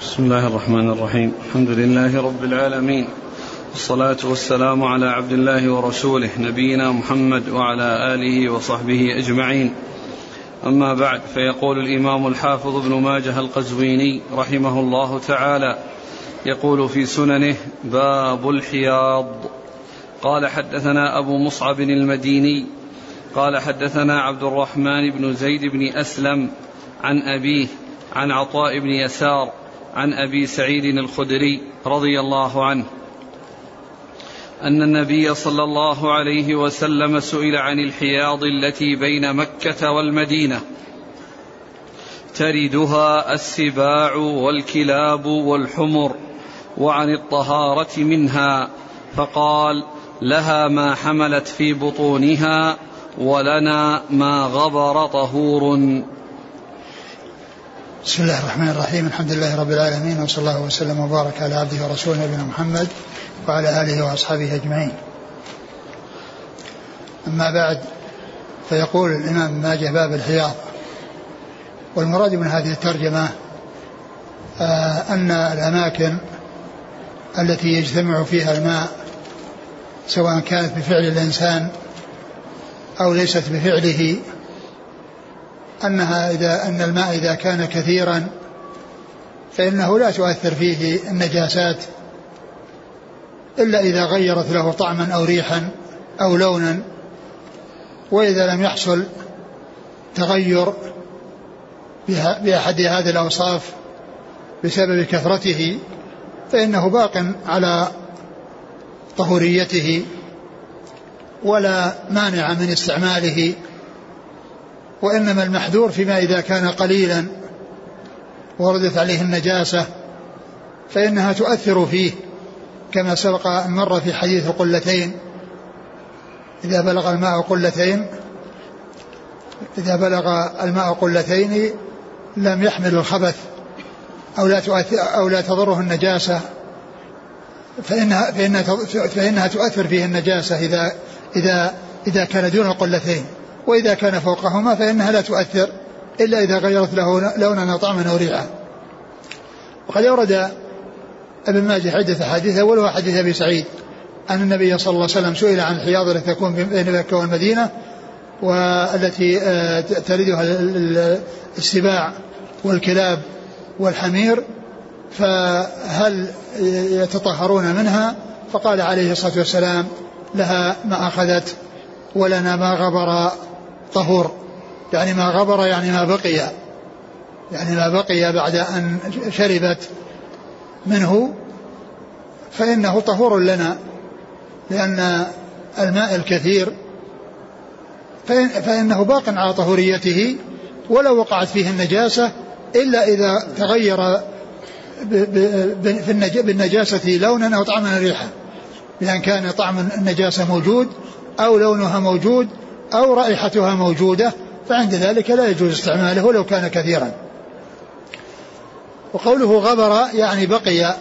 بسم الله الرحمن الرحيم. الحمد لله رب العالمين. والصلاة والسلام على عبد الله ورسوله نبينا محمد وعلى آله وصحبه أجمعين. أما بعد فيقول الإمام الحافظ ابن ماجه القزويني رحمه الله تعالى يقول في سننه باب الحياض قال حدثنا أبو مصعب المديني قال حدثنا عبد الرحمن بن زيد بن أسلم عن أبيه عن عطاء بن يسار عن أبي سعيد الخدري رضي الله عنه أن النبي صلى الله عليه وسلم سئل عن الحياض التي بين مكة والمدينة. تردها السباع والكلاب والحمر وعن الطهارة منها فقال لها ما حملت في بطونها ولنا ما غبر طهور. بسم الله الرحمن الرحيم الحمد لله رب العالمين وصلى الله وسلم وبارك على عبده ورسوله نبينا محمد وعلى آله وأصحابه أجمعين. أما بعد فيقول الإمام ماجه باب الحياض والمراد من هذه الترجمة آه أن الأماكن التي يجتمع فيها الماء سواء كانت بفعل الإنسان أو ليست بفعله أنها إذا أن الماء إذا كان كثيرا فإنه لا تؤثر فيه النجاسات إلا إذا غيرت له طعما أو ريحا أو لونا وإذا لم يحصل تغير بأحد هذه الأوصاف بسبب كثرته فإنه باق على طهوريته ولا مانع من استعماله وإنما المحذور فيما إذا كان قليلا وردت عليه النجاسة فإنها تؤثر فيه كما سبق أن مر في حديث القلتين إذا بلغ الماء قلتين إذا بلغ الماء قلتين لم يحمل الخبث أو لا تؤثر أو لا تضره النجاسة فإنها فإنها فإنها تؤثر فيه النجاسة إذا إذا إذا كان دون القلتين. وإذا كان فوقهما فإنها لا تؤثر إلا إذا غيرت له لونا أو طعما أو ريحا. وقد أورد ابن ماجه عدة أحاديث أولها حديث أبي سعيد أن النبي صلى الله عليه وسلم سئل عن الحياض التي تكون بين مكة والمدينة والتي آه، تلدها السباع والكلاب والحمير فهل يتطهرون منها؟ فقال عليه الصلاة والسلام لها ما أخذت ولنا ما غبر. طهور يعني ما غبر يعني ما بقي يعني ما بقي بعد أن شربت منه فإنه طهور لنا لأن الماء الكثير فإنه باق على طهوريته ولو وقعت فيه النجاسة إلا إذا تغير بالنجاسة لونا أو طعما ريحا بأن كان طعم النجاسة موجود أو لونها موجود أو رائحتها موجودة فعند ذلك لا يجوز استعماله ولو كان كثيرا. وقوله غبر يعني بقي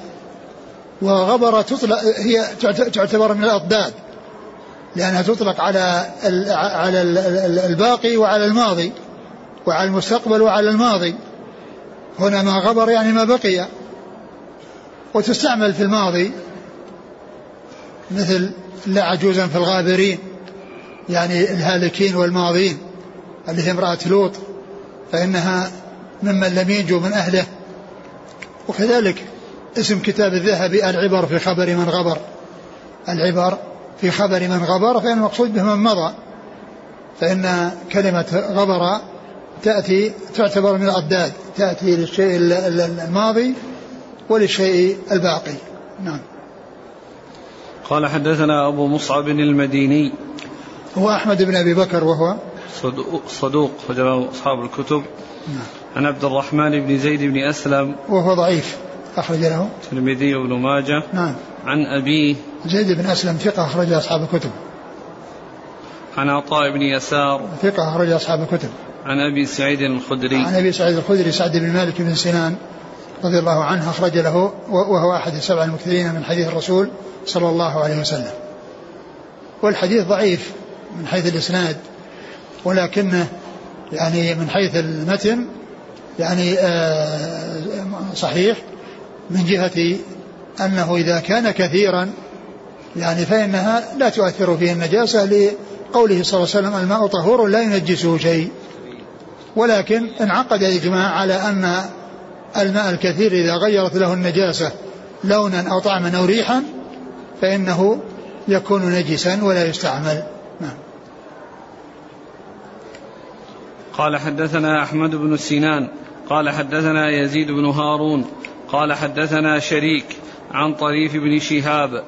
وغبر تطلق هي تعتبر من الأضداد لأنها تطلق على على الباقي وعلى الماضي وعلى المستقبل وعلى الماضي. هنا ما غبر يعني ما بقي. وتستعمل في الماضي مثل لا عجوزا في الغابرين. يعني الهالكين والماضين اللي هي امرأة لوط فإنها ممن لم ينجو من أهله. وكذلك اسم كتاب الذهبي العبر في خبر من غبر. العبر في خبر من غبر فإن المقصود به من مضى. فإن كلمة غبر تأتي تعتبر من الأضداد تأتي للشيء الماضي وللشيء الباقي. نعم. قال حدثنا أبو مصعب المديني. هو أحمد بن أبي بكر وهو؟ صدوق رجل أصحاب الكتب. نعم. عن عبد الرحمن بن زيد بن أسلم. وهو ضعيف أخرج له الترمذي وابن ماجه. نعم. عن أبيه زيد بن أسلم ثقة أخرج أصحاب الكتب. عن عطاء بن يسار. ثقة أخرج أصحاب الكتب. عن أبي سعيد الخدري. عن أبي سعيد الخدري سعد بن مالك بن سنان رضي الله عنه أخرج له وهو أحد السبع المكثرين من حديث الرسول صلى الله عليه وسلم. والحديث ضعيف. من حيث الإسناد ولكنه يعني من حيث المتن يعني آه، صحيح من جهة أنه إذا كان كثيرا يعني فإنها لا تؤثر فيه النجاسة لقوله صلى الله عليه وسلم الماء طهور لا ينجسه شيء ولكن انعقد الإجماع على أن الماء الكثير إذا غيرت له النجاسة لونا أو طعما أو ريحا فإنه يكون نجسا ولا يستعمل. قال حدثنا أحمد بن سنان قال حدثنا يزيد بن هارون قال حدثنا شريك عن طريف بن شهاب.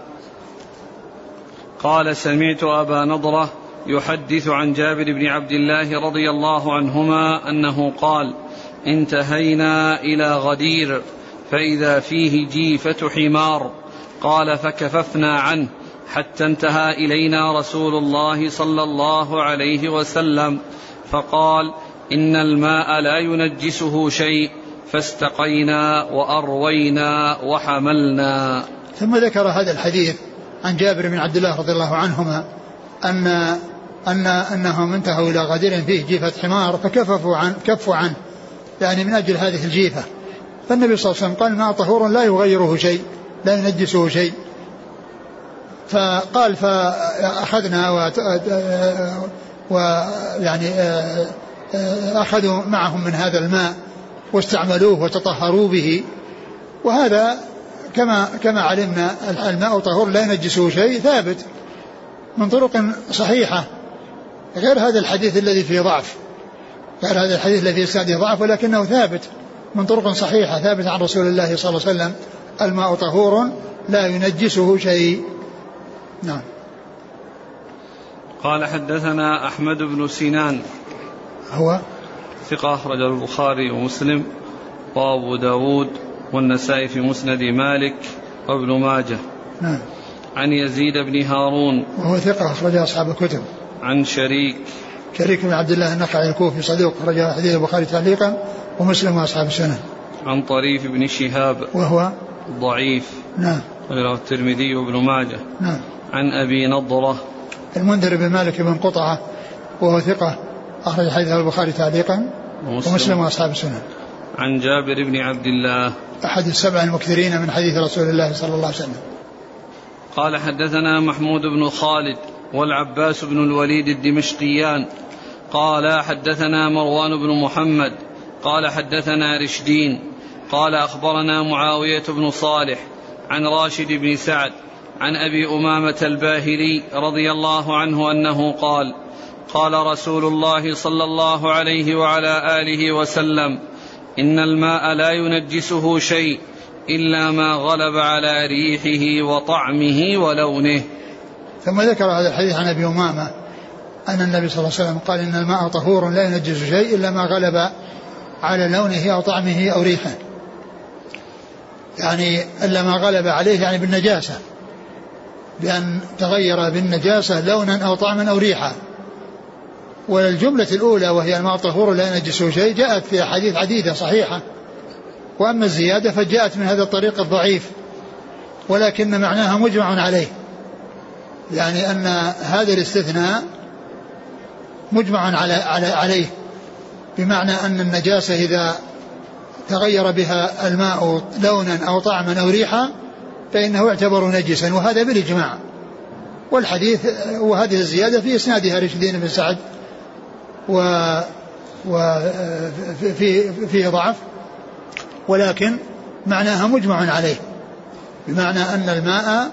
قال سمعت أبا نضرة يحدث عن جابر بن عبد الله رضي الله عنهما أنه قال انتهينا إلى غدير فإذا فيه جيفة حمار. قال فكففنا عنه حتى انتهى إلينا رسول الله صلى الله عليه وسلم. فقال إن الماء لا ينجسه شيء فاستقينا وأروينا وحملنا. ثم ذكر هذا الحديث عن جابر بن عبد الله رضي الله عنهما أن أن أنهم انتهوا إلى غدير فيه جيفة حمار فكففوا عن كفوا عنه يعني من أجل هذه الجيفة. فالنبي صلى الله عليه وسلم قال الماء طهور لا يغيره شيء لا ينجسه شيء. فقال فأخذنا ويعني أخذوا معهم من هذا الماء واستعملوه وتطهروا به. وهذا كما كما علمنا الماء طهور لا ينجسه شيء ثابت من طرق صحيحة. غير هذا الحديث الذي فيه ضعف. غير هذا الحديث الذي فيه اسناده ضعف ولكنه ثابت من طرق صحيحة ثابت عن رسول الله صلى الله عليه وسلم. الماء طهور لا ينجسه شيء. نعم. قال حدثنا أحمد بن سنان. هو؟ ثقة أخرج البخاري ومسلم. وأبو داود والنسائي في مسند مالك وابن ماجه. نعم. عن يزيد بن هارون. وهو ثقة أخرج أصحاب الكتب. عن شريك. شريك بن عبد الله النخعي الكوفي صدوق أخرج حديث البخاري تعليقا ومسلم وأصحاب السنن عن طريف بن شهاب. وهو؟ ضعيف. نعم. الترمذي وابن ماجه. نعم. عن أبي نضرة. المنذر بن مالك بن قطعة وهو ثقة أخرج حديثه البخاري تعليقا ومسلم, ومسلم وأصحاب السنن عن جابر بن عبد الله. أحد السبع المكثرين من حديث رسول الله صلى الله عليه وسلم. قال حدثنا محمود بن خالد والعباس بن الوليد الدمشقيان. قال حدثنا مروان بن محمد. قال حدثنا رشدين. قال أخبرنا معاوية بن صالح عن راشد بن سعد. عن أبي أمامة الباهلي رضي الله عنه أنه قال قال رسول الله صلى الله عليه وعلى آله وسلم إن الماء لا ينجسه شيء إلا ما غلب على ريحه وطعمه ولونه. ثم ذكر هذا الحديث عن أبي أمامة أن النبي صلى الله عليه وسلم قال إن الماء طهور لا ينجس شيء إلا ما غلب على لونه أو طعمه أو ريحه. يعني إلا ما غلب عليه يعني بالنجاسة. بأن تغير بالنجاسة لونا أو طعما أو ريحا. والجملة الأولى وهي الماء طهور لا ينجسه شيء جاءت في أحاديث عديدة صحيحة. وأما الزيادة فجاءت من هذا الطريق الضعيف ولكن معناها مجمع عليه. يعني أن هذا الاستثناء مجمع على على عليه بمعنى أن النجاسة إذا تغير بها الماء لونا أو طعما أو ريحا فإنه يعتبر نجسا وهذا بالإجماع. والحديث وهذه الزيادة في إسنادها رشدين بن سعد و وفي فيه ضعف ولكن معناها مجمع عليه. بمعنى أن الماء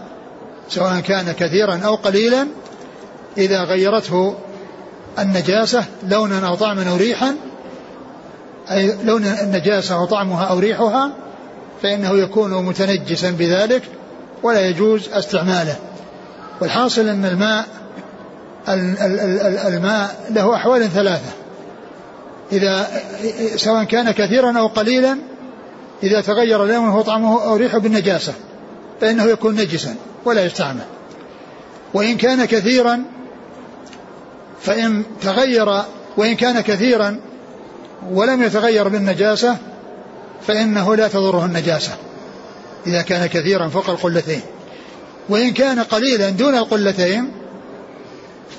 سواء كان كثيرا أو قليلا إذا غيرته النجاسة لونا أو طعما أو ريحا أي لون النجاسة أو طعمها أو ريحها فإنه يكون متنجسا بذلك ولا يجوز استعماله. والحاصل أن الماء الماء له أحوال ثلاثة. إذا سواء كان كثيرا أو قليلا إذا تغير لونه وطعمه أو ريحه بالنجاسة فإنه يكون نجسا ولا يستعمل. وإن كان كثيرا فإن تغير وإن كان كثيرا ولم يتغير بالنجاسة فإنه لا تضره النجاسة. إذا كان كثيرا فوق القلتين. وإن كان قليلا دون القلتين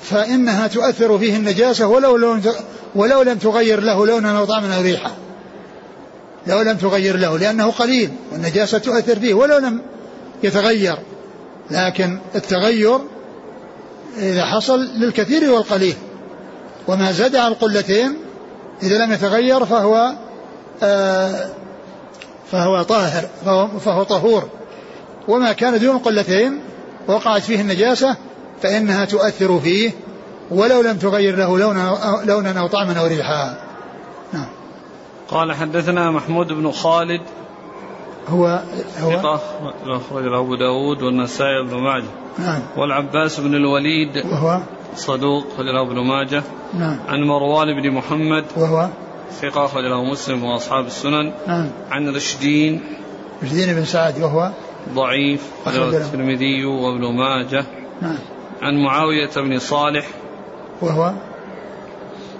فإنها تؤثر فيه النجاسة ولو لم ولو لم تغير له لونا أو طعما أو ريحا. لو لم تغير له لأنه قليل والنجاسة تؤثر فيه ولو لم يتغير. لكن التغير إذا حصل للكثير والقليل. وما زاد على القلتين إذا لم يتغير فهو آه فهو طاهر فهو, فهو طهور. وما كان دون القلتين وقعت فيه النجاسة فإنها تؤثر فيه ولو لم تغير له لونا, لونا أو طعما أو ريحا. نعم. قال حدثنا محمود بن خالد. هو هو؟ ثقة أخرجه أبو داود والنسائي بن ماجه. نعم. والعباس بن الوليد وهو؟ صدوق أخرجه ابن ماجه. نعم. عن مروان بن محمد. وهو؟ ثقة أخرجه مسلم وأصحاب السنن. نعم. عن رشدين. رشدين بن سعد وهو ضعيف. أخرجه الترمذي وابن ماجه. نعم. عن معاوية بن صالح. وهو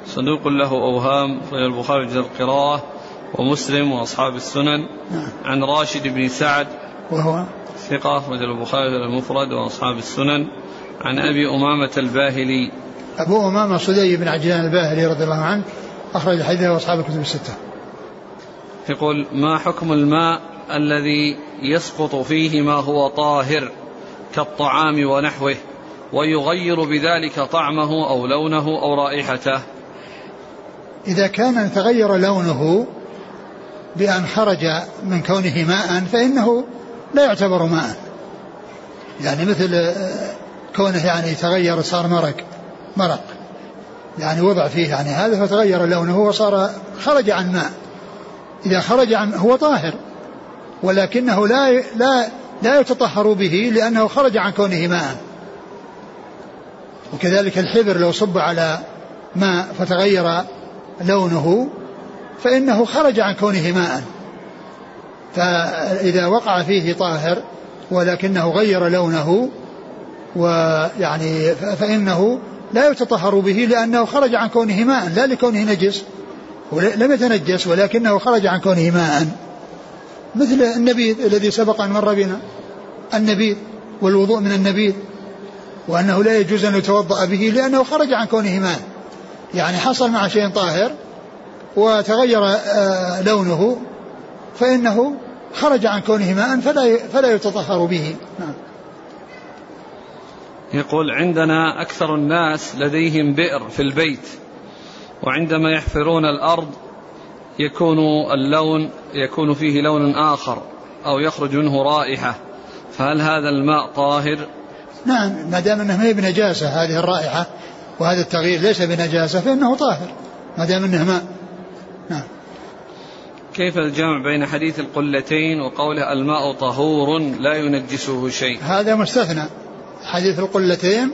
صدوق له أوهام. أخرج البخاري جزء القراءة. ومسلم وأصحاب السنن. نعم. عن راشد بن سعد. وهو ثقة أخرج البخاري المفرد وأصحاب السنن. عن أبي أمامة الباهلي. أبو أمامة صدي بن عجلان الباهلي رضي الله عنه. أخرج حديثه وأصحاب الكتب الستة. يقول ما حكم الماء الذي يسقط فيه ما هو طاهر كالطعام ونحوه ويغير بذلك طعمه أو لونه أو رائحته؟ إذا كان تغير لونه بأن خرج من كونه ماء فإنه لا يعتبر ماء. يعني مثل كونه يعني تغير صار مرق. مرق. يعني وضع فيه يعني هذا فتغير لونه وصار خرج عن ماء. إذا خرج عن هو طاهر. ولكنه لا لا لا يتطهر به لأنه خرج عن كونه ماء. وكذلك الحبر لو صب على ماء فتغير لونه فإنه خرج عن كونه ماء. فإذا وقع فيه طاهر ولكنه غير لونه ويعني فإنه لا يتطهر به لأنه خرج عن كونه ماء لا لكونه نجس. لم يتنجس ولكنه خرج عن كونه ماء. مثل النبيذ الذي سبق أن مر بنا. النبيذ والوضوء من النبيذ. وأنه لا يجوز أن يتوضأ به لأنه خرج عن كونه ماء. يعني حصل مع شيء طاهر وتغير آه، لونه فإنه خرج عن كونه ماء فلا فلا يتطهر به. نعم. يقول عندنا أكثر الناس لديهم بئر في البيت وعندما يحفرون الأرض يكون اللون يكون فيه لون آخر أو يخرج منه رائحة فهل هذا الماء طاهر؟ نعم ما دام أنه ما بنجاسة هذه الرائحة وهذا التغيير ليس بنجاسة فإنه طاهر ما دام أنه ماء. نعم. كيف الجمع بين حديث القلتين وقوله الماء طهور لا ينجسه شيء؟ هذا مستثنى. حديث القلتين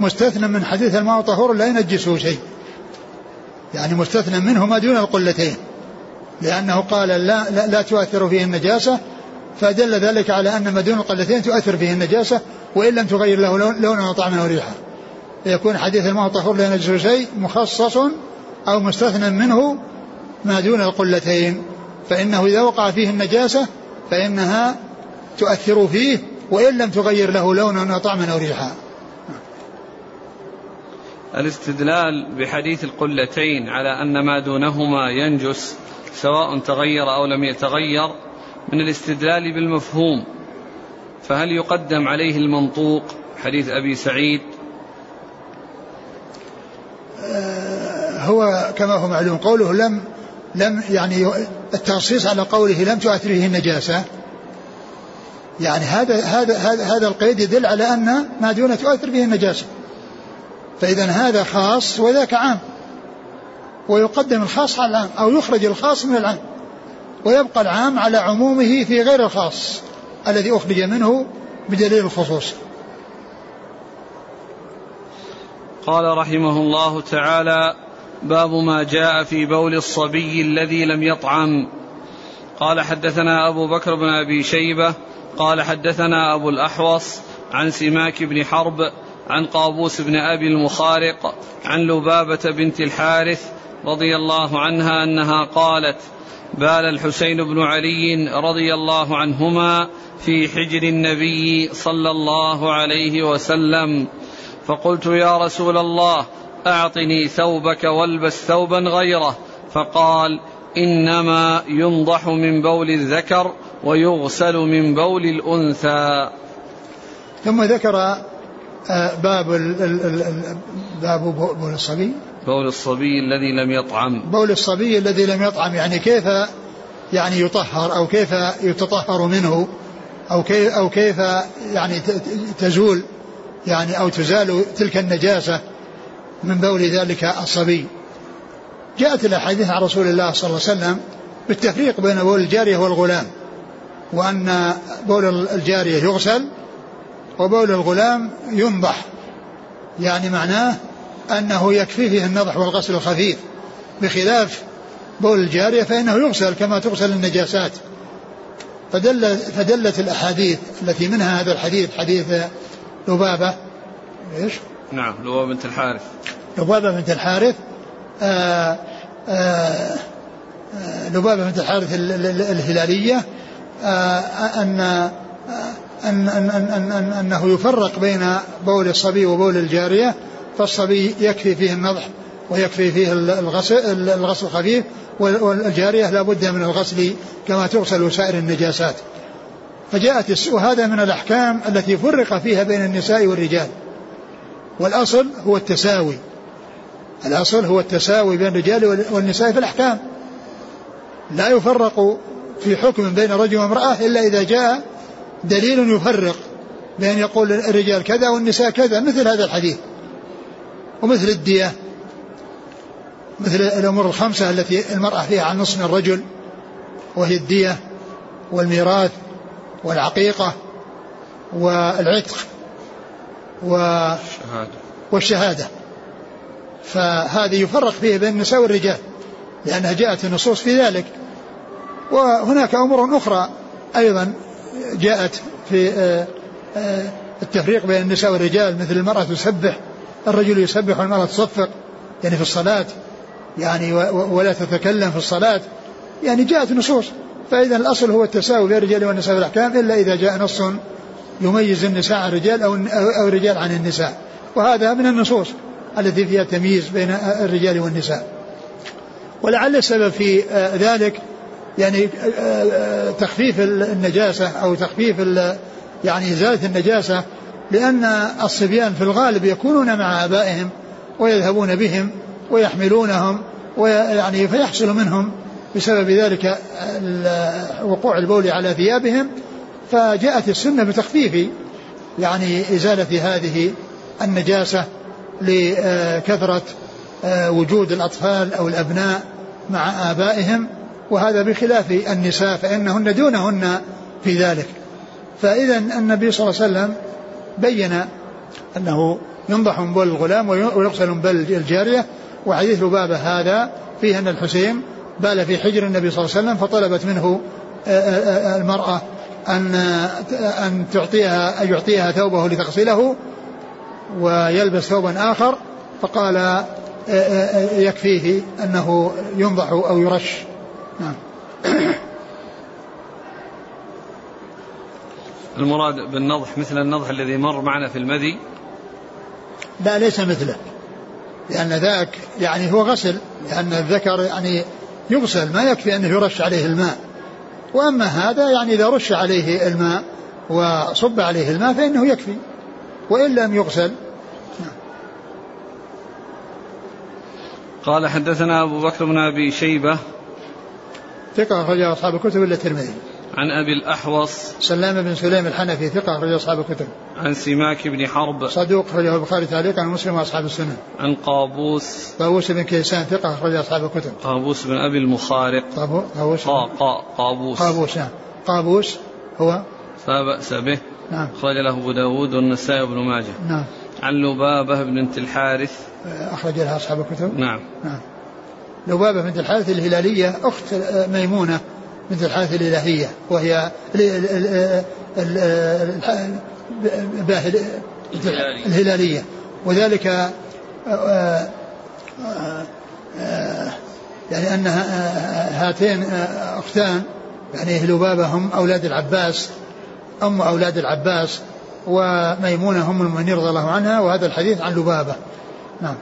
مستثنى من حديث الماء طهور لا ينجسه شيء. يعني مستثنى منه ما دون القلتين. لأنه قال لا, لا, لا تؤثر فيه النجاسة فدل ذلك على أن ما دون القلتين تؤثر فيه النجاسة وإن لم تغير له لونا وطعما وريحا فيكون حديث الماء طهور لا ينجس شيء مخصص أو مستثنى منه ما دون القلتين. فإنه إذا وقع فيه النجاسة فإنها تؤثر فيه وإن لم تغير له لونا وطعما أو ريحا. الاستدلال بحديث القلتين على أن ما دونهما ينجس سواء تغير أو لم يتغير من الاستدلال بالمفهوم. فهل يقدم عليه المنطوق حديث أبي سعيد؟ آه، هو كما هو معلوم قوله لم لم يعني التنصيص على قوله لم تؤثر فيه النجاسة. يعني هذا هذا هذا هذا القيد يدل على أن ما دون تؤثر به النجاسة. فإذا هذا خاص وذاك عام. ويقدم الخاص على العام أو يخرج الخاص من العام. ويبقى العام على عمومه في غير الخاص الذي أخرج منه بدليل الخصوص. قال رحمه الله تعالى باب ما جاء في بول الصبي الذي لم يطعم. قال حدثنا أبو بكر بن أبي شيبة قال حدثنا أبو الأحوص عن سماك بن حرب عن قابوس بن أبي المخارق عن لبابة بنت الحارث رضي الله عنها أنها قالت بال الحسين بن علي رضي الله عنهما في حجر النبي صلى الله عليه وسلم. فقلت يا رسول الله أعطني ثوبك والبس ثوبا غيره. فقال إنما ينضح من بول الذكر ويغسل من بول الأنثى. ثم ذكر آه، باب باب بول الصبي. بول الصبي الذي لم يطعم. بول الصبي الذي لم يطعم يعني كيف يعني يطهر أو كيف يتطهر منه أو كيف أو كيف يعني تزول يعني أو تزال تلك النجاسة من بول ذلك الصبي. جاءت الأحاديث عن رسول الله صلى الله عليه وسلم بالتفريق بين بول الجارية والغلام. وأن بول الجارية يغسل وبول الغلام ينضح. يعني معناه أنه يكفي فيه النضح والغسل الخفيف. بخلاف بول الجارية فإنه يغسل كما تغسل النجاسات. فدل فدلت الأحاديث التي منها هذا الحديث حديث لبابة. إيش؟ نعم لبابة بنت الحارث. لبابة بنت الحارث. آآ آآ لبابة بنت الحارث الهلالية. أن أن, أن, أن, أن أنه يفرق بين بول الصبي وبول الجارية فالصبي يكفي فيه النضح ويكفي فيه الغسل الغسل الخفيف والجارية لا بد من الغسل كما تغسل سائر النجاسات. فجاءت وهذا من الأحكام التي فرق فيها بين النساء والرجال. والأصل هو التساوي. الأصل هو التساوي بين الرجال والنساء في الأحكام. لا يفرق في حكم بين رجل وامرأة إلا إذا جاء دليل يفرق بأن يقول الرجال كذا والنساء كذا مثل هذا الحديث ومثل الدية مثل الأمور الخمسة التي المرأة فيها عن نصف من الرجل وهي الدية والميراث والعقيقة والعتق والشهادة والشهادة. فهذه يفرق فيه بين النساء والرجال لأنها جاءت النصوص في ذلك. وهناك أمور أخرى أيضا جاءت في آه، آه، التفريق بين النساء والرجال مثل المرأة تسبح الرجل يسبح والمرأة تصفق يعني في الصلاة يعني ولا تتكلم في الصلاة يعني جاءت نصوص. فإذا الأصل هو التساوي بين الرجال والنساء في الأحكام إلا إذا جاء نص يميز النساء عن الرجال أو أو الرجال عن النساء. وهذا من النصوص التي فيها تمييز بين الرجال والنساء. ولعل السبب في ذلك يعني تخفيف النجاسة أو تخفيف يعني إزالة النجاسة لأن الصبيان في الغالب يكونون مع آبائهم ويذهبون بهم ويحملونهم ويعني فيحصل منهم بسبب ذلك وقوع البول على ثيابهم. فجاءت السنة بتخفيف يعني إزالة هذه النجاسة لكثرة وجود الأطفال أو الأبناء مع آبائهم. وهذا بخلاف النساء فإنهن دونهن في ذلك. فإذا النبي صلى الله عليه وسلم بين أنه ينضح من بول الغلام ويغسل من بول الجارية وحديث لبابة هذا فيه أن الحسين بال في حجر النبي صلى الله عليه وسلم فطلبت منه آه، آه، آه، المرأة أن أن تعطيها أن يعطيها ثوبه لتغسله ويلبس ثوبا آخر فقال يكفيه أنه ينضح أو يرش. نعم. المراد بالنضح مثل النضح الذي مر معنا في المذي. لا ليس مثله. لأن ذاك يعني هو غسل لأن الذكر يعني يغسل ما يكفي أنه يرش عليه الماء. وأما هذا يعني إذا رش عليه الماء وصب عليه الماء فإنه يكفي وإن لم يغسل. قال حدثنا أبو بكر بن أبي شيبة ثقة أخرج أصحاب الكتب إلا الترمذي. عن أبي الأحوص. سلام بن سليم الحنفي ثقة أخرج أصحاب الكتب. عن سماك بن حرب. صدوق أخرجه البخاري تعليقا عن مسلم وأصحاب السنة. عن قابوس. طاووس بن كيسان ثقة أخرج أصحاب الكتب. قابوس بن أبي المخارق. قابوس قا قا قابوس. قابوس نعم. قابوس هو لا بأس به. نعم. أخرج له أبو داود والنسائي وابن ماجه. نعم. عن لبابة بنت الحارث. أخرج لها أصحاب الكتب. نعم. نعم. لبابة بنت الحارث الهلالية أخت ميمونة بنت الحارث الإلهية وهي الهلالية. وذلك آه، آه، آه، يعني أن هاتين أختان يعني لبابة هم أولاد العباس أم أولاد العباس وميمونة هم المؤمنين رضي الله عنها وهذا الحديث عن لبابة. نعم.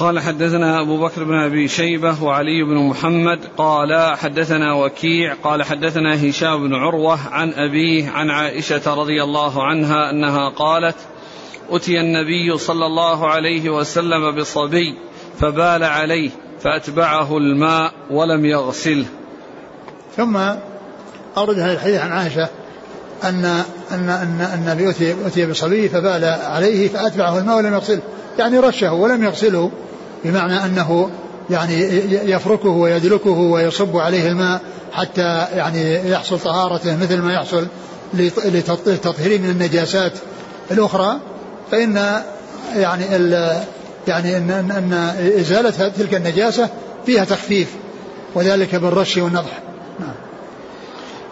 قال حدثنا أبو بكر بن أبي شيبة وعلي بن محمد قال حدثنا وكيع قال حدثنا هشام بن عروة عن أبيه عن عائشة رضي الله عنها أنها قالت أتي النبي صلى الله عليه وسلم بصبي فبال عليه فأتبعه الماء ولم يغسله. ثم أورد هذا الحديث عن عائشة أن أن أن النبي أتي بصبي فبال عليه فأتبعه الماء ولم يغسله. يعني رشه ولم يغسله. بمعنى أنه يعني يفركه ويدلكه ويصب عليه الماء حتى يعني يحصل طهارته مثل ما يحصل لتطهيره من النجاسات الأخرى فإن يعني ال يعني أن, أن, أن إزالة تلك النجاسة فيها تخفيف وذلك بالرش والنضح نعم.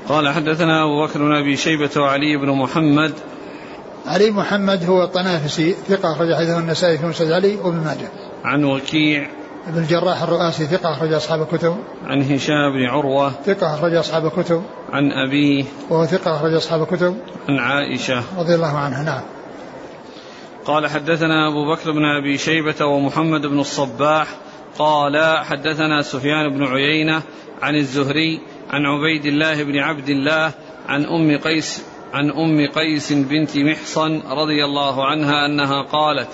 قال حدثنا أبو بكر بن أبي شيبة وعلي بن محمد علي محمد هو الطنافسي ثقة أخرج حديثه النسائي في مسجد علي وابن ماجه. عن وكيع ابن الجراح الرؤاسي ثقة أخرج أصحاب الكتب. عن هشام بن عروة ثقة أخرج أصحاب الكتب. عن أبيه وهو ثقة أخرج أصحاب الكتب. عن عائشة رضي الله عنها نعم. قال حدثنا أبو بكر بن أبي شيبة ومحمد بن الصباح قال حدثنا سفيان بن عيينة عن الزهري عن عبيد الله بن عبد الله عن أم قيس عن أم قيس بنت محصن رضي الله عنها أنها قالت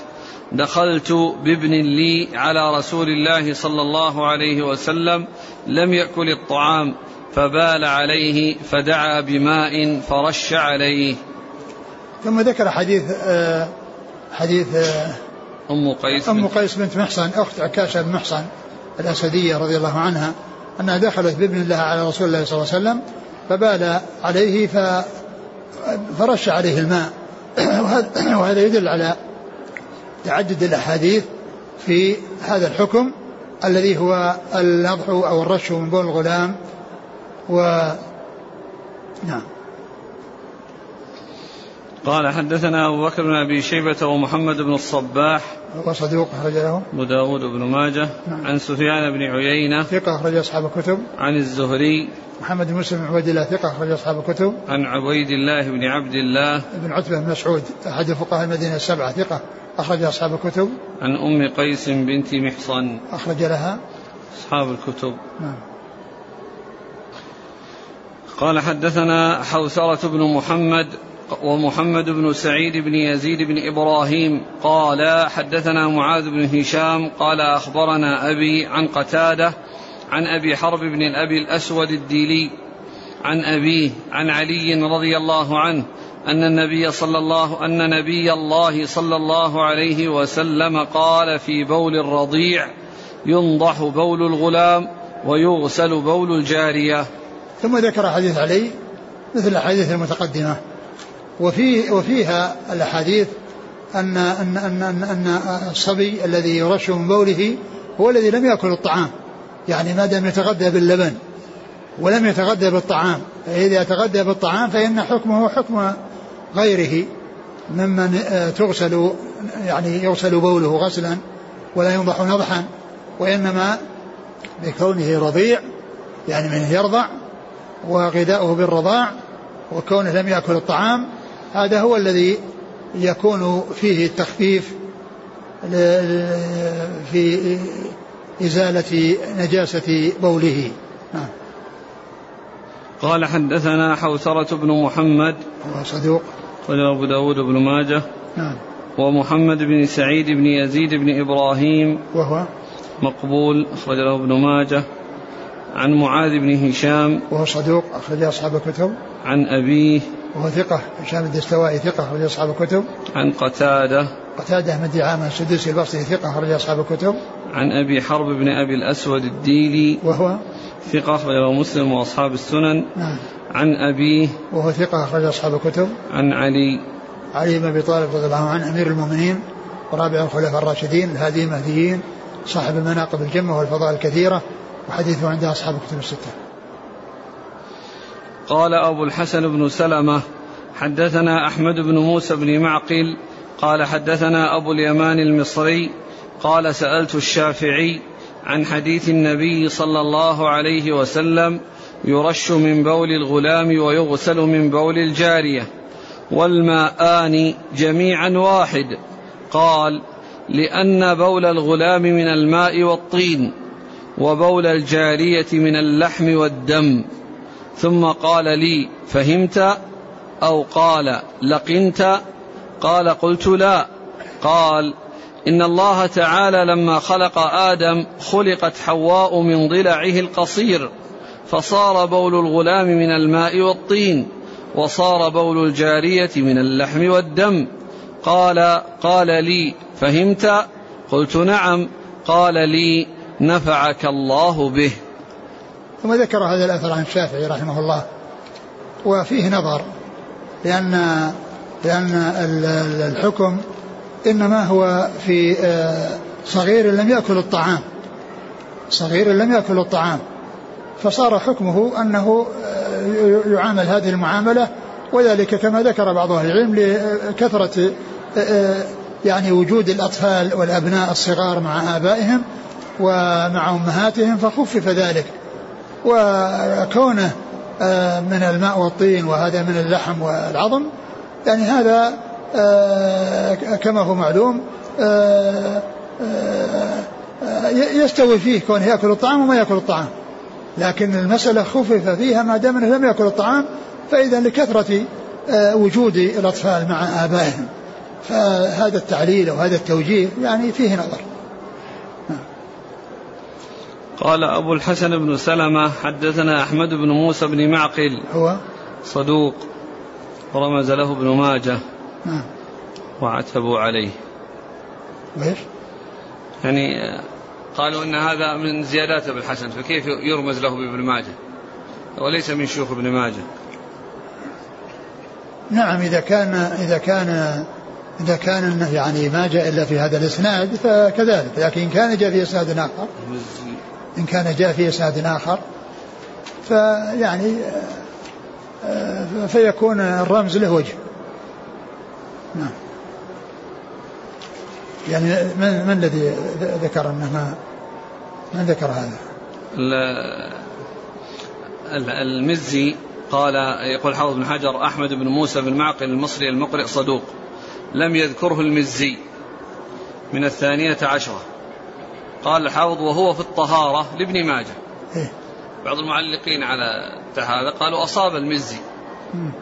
دخلت بابن لي على رسول الله صلى الله عليه وسلم لم يأكل الطعام فبال عليه فدعا بماء فرش عليه. ثم ذكر حديث آه، حديث آه، أم قيس أم قيس بنت محصن أخت عكاشة بن محصن الأسدية رضي الله عنها أنها دخلت بابن لها على رسول الله صلى الله عليه وسلم فبال عليه فرش عليه الماء. وهذا يدل على تعدد الأحاديث في هذا الحكم الذي هو النضح أو الرش من بول الغلام و نعم. قال حدثنا أبو بكر بن أبي شيبة ومحمد بن الصباح وصدوق أخرج له. أبو داود بن ماجه. نعم. عن سفيان بن عيينة. ثقة أخرج أصحاب الكتب. عن الزهري. محمد بن مسلم بن عبيد الله ثقة أخرج أصحاب الكتب. عن عبيد الله بن عبد الله. بن عتبة بن مسعود أحد فقهاء المدينة السبعة ثقة. أخرج أصحاب الكتب. عن أم قيس بنت محصن. أخرج لها. أصحاب الكتب. نعم. قال حدثنا حوثرة بن محمد ومحمد بن سعيد بن يزيد بن إبراهيم. قال حدثنا معاذ بن هشام. قال أخبرنا أبي عن قتادة عن أبي حرب بن الأبي الأسود الديلي عن أبيه عن علي رضي الله عنه أن النبي صلى الله أن نبي الله صلى الله عليه وسلم قال في بول الرضيع ينضح بول الغلام ويغسل بول الجارية. ثم ذكر حديث علي مثل الأحاديث المتقدمة. وفي وفيها الأحاديث أن أن أن أن, أن الصبي الذي يرش من بوله هو الذي لم يأكل الطعام. يعني ما دام يتغذى باللبن ولم يتغذى بالطعام فإذا تغذى بالطعام فإن حكمه حكم غيره ممن آه، تغسل يعني يغسل بوله غسلا ولا ينضح نضحا وإنما بكونه رضيع يعني من يرضع وغذاؤه بالرضاع وكونه لم يأكل الطعام هذا هو الذي يكون فيه التخفيف في إزالة نجاسة بوله. نعم. قال حدثنا حوثرة بن محمد. هو صدوق. أبو داود بن ماجه نعم. ومحمد بن سعيد بن يزيد بن إبراهيم وهو؟ مقبول أخرج له ابن ماجه. عن معاذ بن هشام. وهو صدوق أخرج أصحاب الكتب. عن أبيه. وهو ثقة هشام الدستوائي ثقة أخرج أصحاب الكتب. عن قتادة. قتادة بن دعامة السدوسي البصري ثقة أخرج أصحاب الكتب. عن أبي حرب بن أبي الأسود الديلي. وهو؟ ثقة أخرجه مسلم وأصحاب السنن. نعم. عن أبيه وهو ثقة أخرج أصحاب الكتب. عن علي. علي بن أبي طالب رضي الله عنه أمير المؤمنين ورابع الخلفاء الراشدين الهادي المهديين صاحب المناقب الجمة والفضائل الكثيرة وحديثه عند أصحاب الكتب الستة. قال أبو الحسن بن سلمة حدثنا أحمد بن موسى بن معقل قال حدثنا أبو اليمان المصري قال سألت الشافعي عن حديث النبي صلى الله عليه وسلم يرش من بول الغلام ويغسل من بول الجارية. والماءان جميعا واحد. قال لأن بول الغلام من الماء والطين وبول الجارية من اللحم والدم. ثم قال لي فهمت؟ أو قال لقنت؟ قال قلت لا. قال إن الله تعالى لما خلق آدم خلقت حواء من ضلعه القصير. فصار بول الغلام من الماء والطين وصار بول الجارية من اللحم والدم. قال قال لي فهمت؟ قلت نعم. قال لي نفعك الله به. ثم ذكر هذا الأثر عن الشافعي رحمه الله وفيه نظر لأن لأن الحكم إنما هو في آه، صغير لم يأكل الطعام. صغير لم يأكل الطعام. فصار حكمه أنه آه، يعامل هذه المعاملة وذلك كما ذكر بعض أهل العلم لكثرة آه، يعني وجود الأطفال والأبناء الصغار مع آبائهم ومع أمهاتهم فخفف ذلك. وكونه من الماء والطين وهذا من اللحم والعظم يعني هذا آه، كما هو معلوم آه، آه، يستوي فيه كون يأكل الطعام وما يأكل الطعام. لكن المسألة خفف فيها ما دام أنه لم يأكل الطعام فإذا لكثرة وجود الأطفال مع آبائهم. فهذا التعليل أو هذا التوجيه يعني فيه نظر. قال أبو الحسن بن سلمة حدثنا أحمد بن موسى بن معقل. هو؟ صدوق. ورمز له ابن ماجه. نعم. وعتبوا عليه. وإيش؟ يعني قالوا إن هذا من زيادات ابن الحسن فكيف يرمز له بابن ماجه؟ وليس من شيوخ ابن ماجه. نعم إذا كان إذا كان إذا كان يعني ما جاء إلا في هذا الإسناد فكذلك لكن إن كان جاء في إسناد آخر إن كان جاء في إسناد آخر فيعني آه، فيكون الرمز له وجه. نعم. يعني من, من الذي ذكر أنه ما من ذكر هذا؟ المزي قال يقول حافظ بن حجر أحمد بن موسى بن معقل المصري المقرئ صدوق لم يذكره المزي من الثانية عشرة قال الحافظ وهو في الطهارة لابن ماجه إيه؟ بعض المعلقين على هذا قالوا أصاب المزي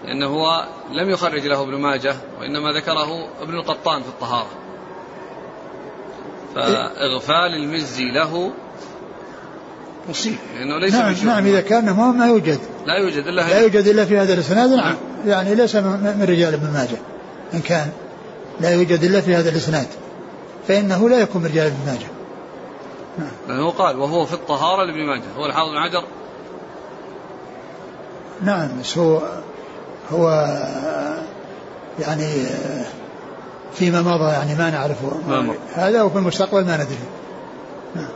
لأنه هو لم يخرج له ابن ماجه وإنما ذكره ابن القطان في الطهارة فإغفال المزي له مصيب لأنه ليس نعم, نعم إذا كان ما, ما يوجد. لا يوجد إلا لا يوجد إلا في هذا الإسناد. نعم. نعم. يعني ليس من رجال ابن ماجه. إن كان لا يوجد إلا في هذا الإسناد. فإنه لا يكون من رجال ابن ماجه. نعم. لأنه قال وهو في الطهارة لابن ماجه. هو الحافظ بن حجر نعم بس هو هو يعني فيما مضى يعني ما نعرفه. ما هذا وفي المستقبل ما ندري. نعم.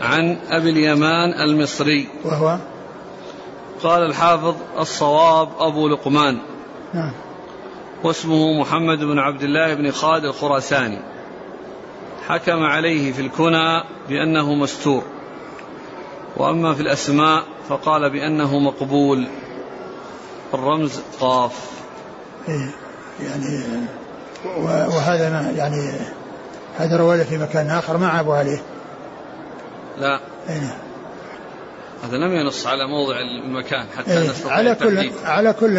عن أبي اليمان المصري. وهو؟ قال الحافظ الصواب أبو لقمان. نعم. واسمه محمد بن عبد الله بن خالد الخراساني. حكم عليه في الكنى بأنه مستور. وأما في الأسماء فقال بأنه مقبول. الرمز قاف. يعني وهذا ما يعني هذا رواه في مكان آخر ما عابوا عليه. لا. إيه هذا لم ينص على موضع المكان حتى إيه على كل على كل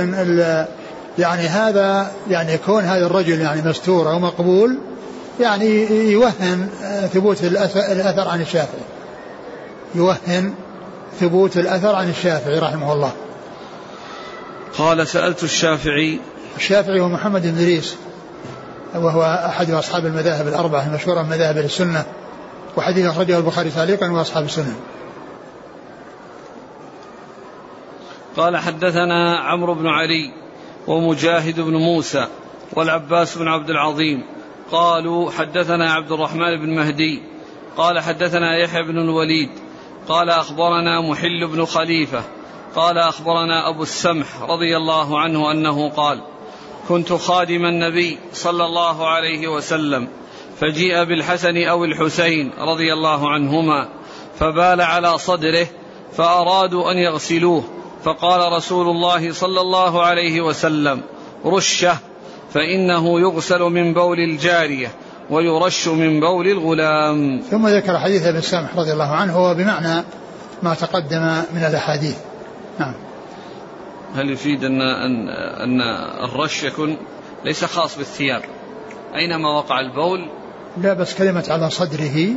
يعني هذا يعني كون هذا الرجل يعني مستور أو مقبول يعني يوهن ثبوت الأثر عن الشافعي. يوهن ثبوت الأثر عن الشافعي رحمه الله. قال سألت الشافعي الشافعي هو محمد بن إدريس وهو أحد أصحاب المذاهب الأربعة المشهورة من مذاهب السنة وحديث أخرجه البخاري تعليقا وأصحاب السنن قال حدثنا عمرو بن علي ومجاهد بن موسى والعباس بن عبد العظيم. قالوا حدثنا عبد الرحمن بن مهدي. قال حدثنا يحيى بن الوليد. قال أخبرنا محل بن خليفة. قال أخبرنا أبو السمح رضي الله عنه أنه قال كنت خادم النبي صلى الله عليه وسلم فجيء بالحسن أو الحسين رضي الله عنهما فبال على صدره فأرادوا أن يغسلوه فقال رسول الله صلى الله عليه وسلم رشة فإنه يغسل من بول الجارية ويرش من بول الغلام. ثم ذكر حديث ابن السامح رضي الله عنه هو بمعنى ما تقدم من الأحاديث. نعم. هل يفيد أن أن أن الرش يكون ليس خاص بالثياب؟ أينما وقع البول؟ لا بس كلمة على صدره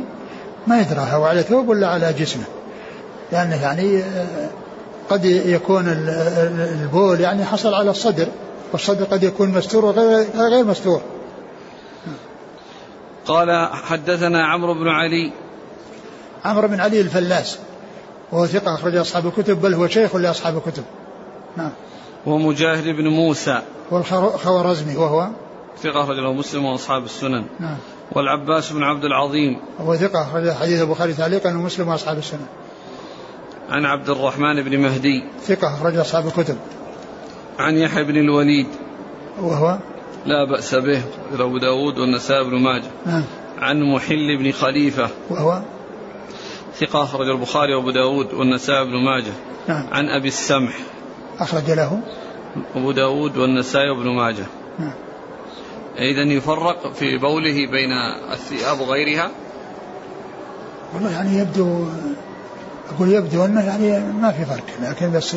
ما يدرى هو على ثوب ولا على جسمه. لأنه يعني آه، قد يكون البول يعني حصل على الصدر والصدر قد يكون مستور وغير مستور. قال حدثنا عمرو بن علي. عمرو بن علي الفلاس وهو ثقة أخرج أصحاب الكتب بل هو شيخ لأصحاب الكتب. نعم. ومجاهد بن موسى. والخوارزمي وهو؟ ثقة أخرج له مسلم وأصحاب السنن. نعم. والعباس بن عبد العظيم. هو ثقة أخرج حديث البخاري تعليقا ومسلم وأصحاب السنن. عن عبد الرحمن بن مهدي. ثقة أخرج أصحاب الكتب. عن يحيى بن الوليد. وهو؟ لا بأس به أبو داود والنسائي بن ماجه. نعم. عن محل بن خليفة. وهو؟ ثقة أخرج البخاري وأبو داود والنسائي بن ماجه. نعم. عن أبي السمح. أخرج له. أبو داود والنسائي بن ماجه. نعم. إذا يفرق في بوله بين الثياب وغيرها؟ والله يعني يبدو أقول يبدو أنه يعني ما في فرق لكن بس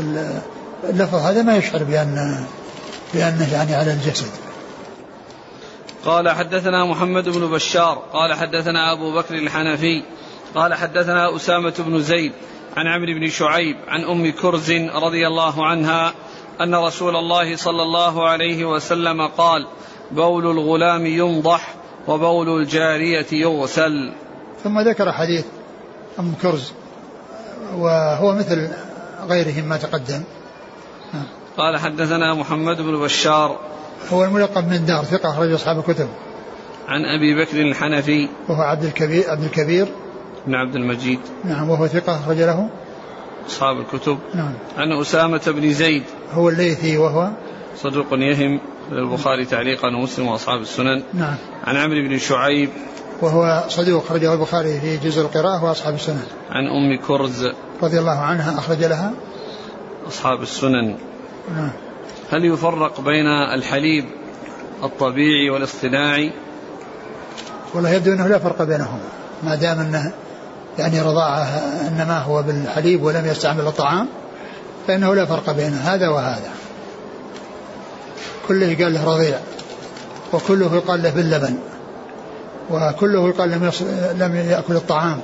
اللفظ هذا ما يشعر بأن بأنه يعني على الجسد. قال حدثنا محمد بن بشار قال حدثنا أبو بكر الحنفي قال حدثنا أسامة بن زيد عن عمرو بن شعيب عن أم كرز رضي الله عنها أن رسول الله صلى الله عليه وسلم قال بول الغلام ينضح وبول الجارية يغسل. ثم ذكر حديث أم كرز وهو مثل غيرهم ما تقدم. قال حدثنا محمد بن بشار. هو الملقب من دار ثقة أخرج أصحاب الكتب. عن أبي بكر الحنفي. وهو عبد الكبير عبد الكبير. بن عبد المجيد. نعم وهو ثقة أخرج له. أصحاب الكتب. نعم. عن أسامة بن زيد. هو الليثي وهو. صدوق يهم. البخاري تعليقا ومسلم وأصحاب السنن. نعم. عن عمرو بن شعيب. وهو صدوق أخرجه البخاري في جزء القراءة وأصحاب السنن. عن أم كرز. رضي الله عنها أخرج لها. أصحاب السنن. نعم. هل يفرق بين الحليب الطبيعي والاصطناعي؟ والله يبدو أنه لا فرق بينهما ما دام أنه يعني رضاعه إنما هو بالحليب ولم يستعمل الطعام فإنه لا فرق بين هذا وهذا. كله يقال له رضيع وكله يقال له باللبن وكله يقال لم, لم يأكل الطعام.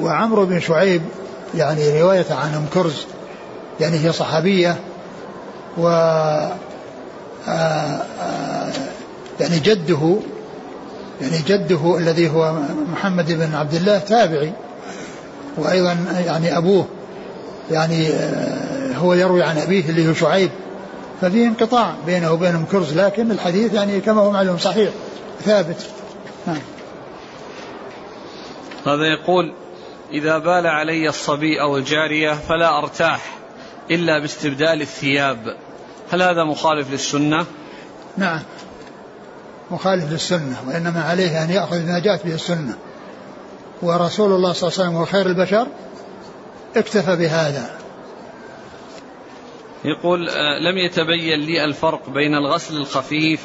وعمرو بن شعيب يعني رواية عن أم كرز يعني هي صحابية و يعني جده يعني جده الذي هو محمد بن عبد الله تابعي وأيضا يعني أبوه يعني آه، هو يروي عن أبيه اللي هو شعيب. ففيه انقطاع بينه وبين ام كرز لكن الحديث يعني كما هو معلوم صحيح ثابت. نعم. هذا يقول إذا بال علي الصبي أو الجارية فلا أرتاح إلا باستبدال الثياب. هل هذا مخالف للسنة؟ نعم. مخالف للسنة وإنما عليه أن يأخذ ما جاءت به السنة. ورسول الله صلى الله عليه وسلم هو خير البشر اكتفى بهذا. يقول آه، لم يتبين لي الفرق بين الغسل الخفيف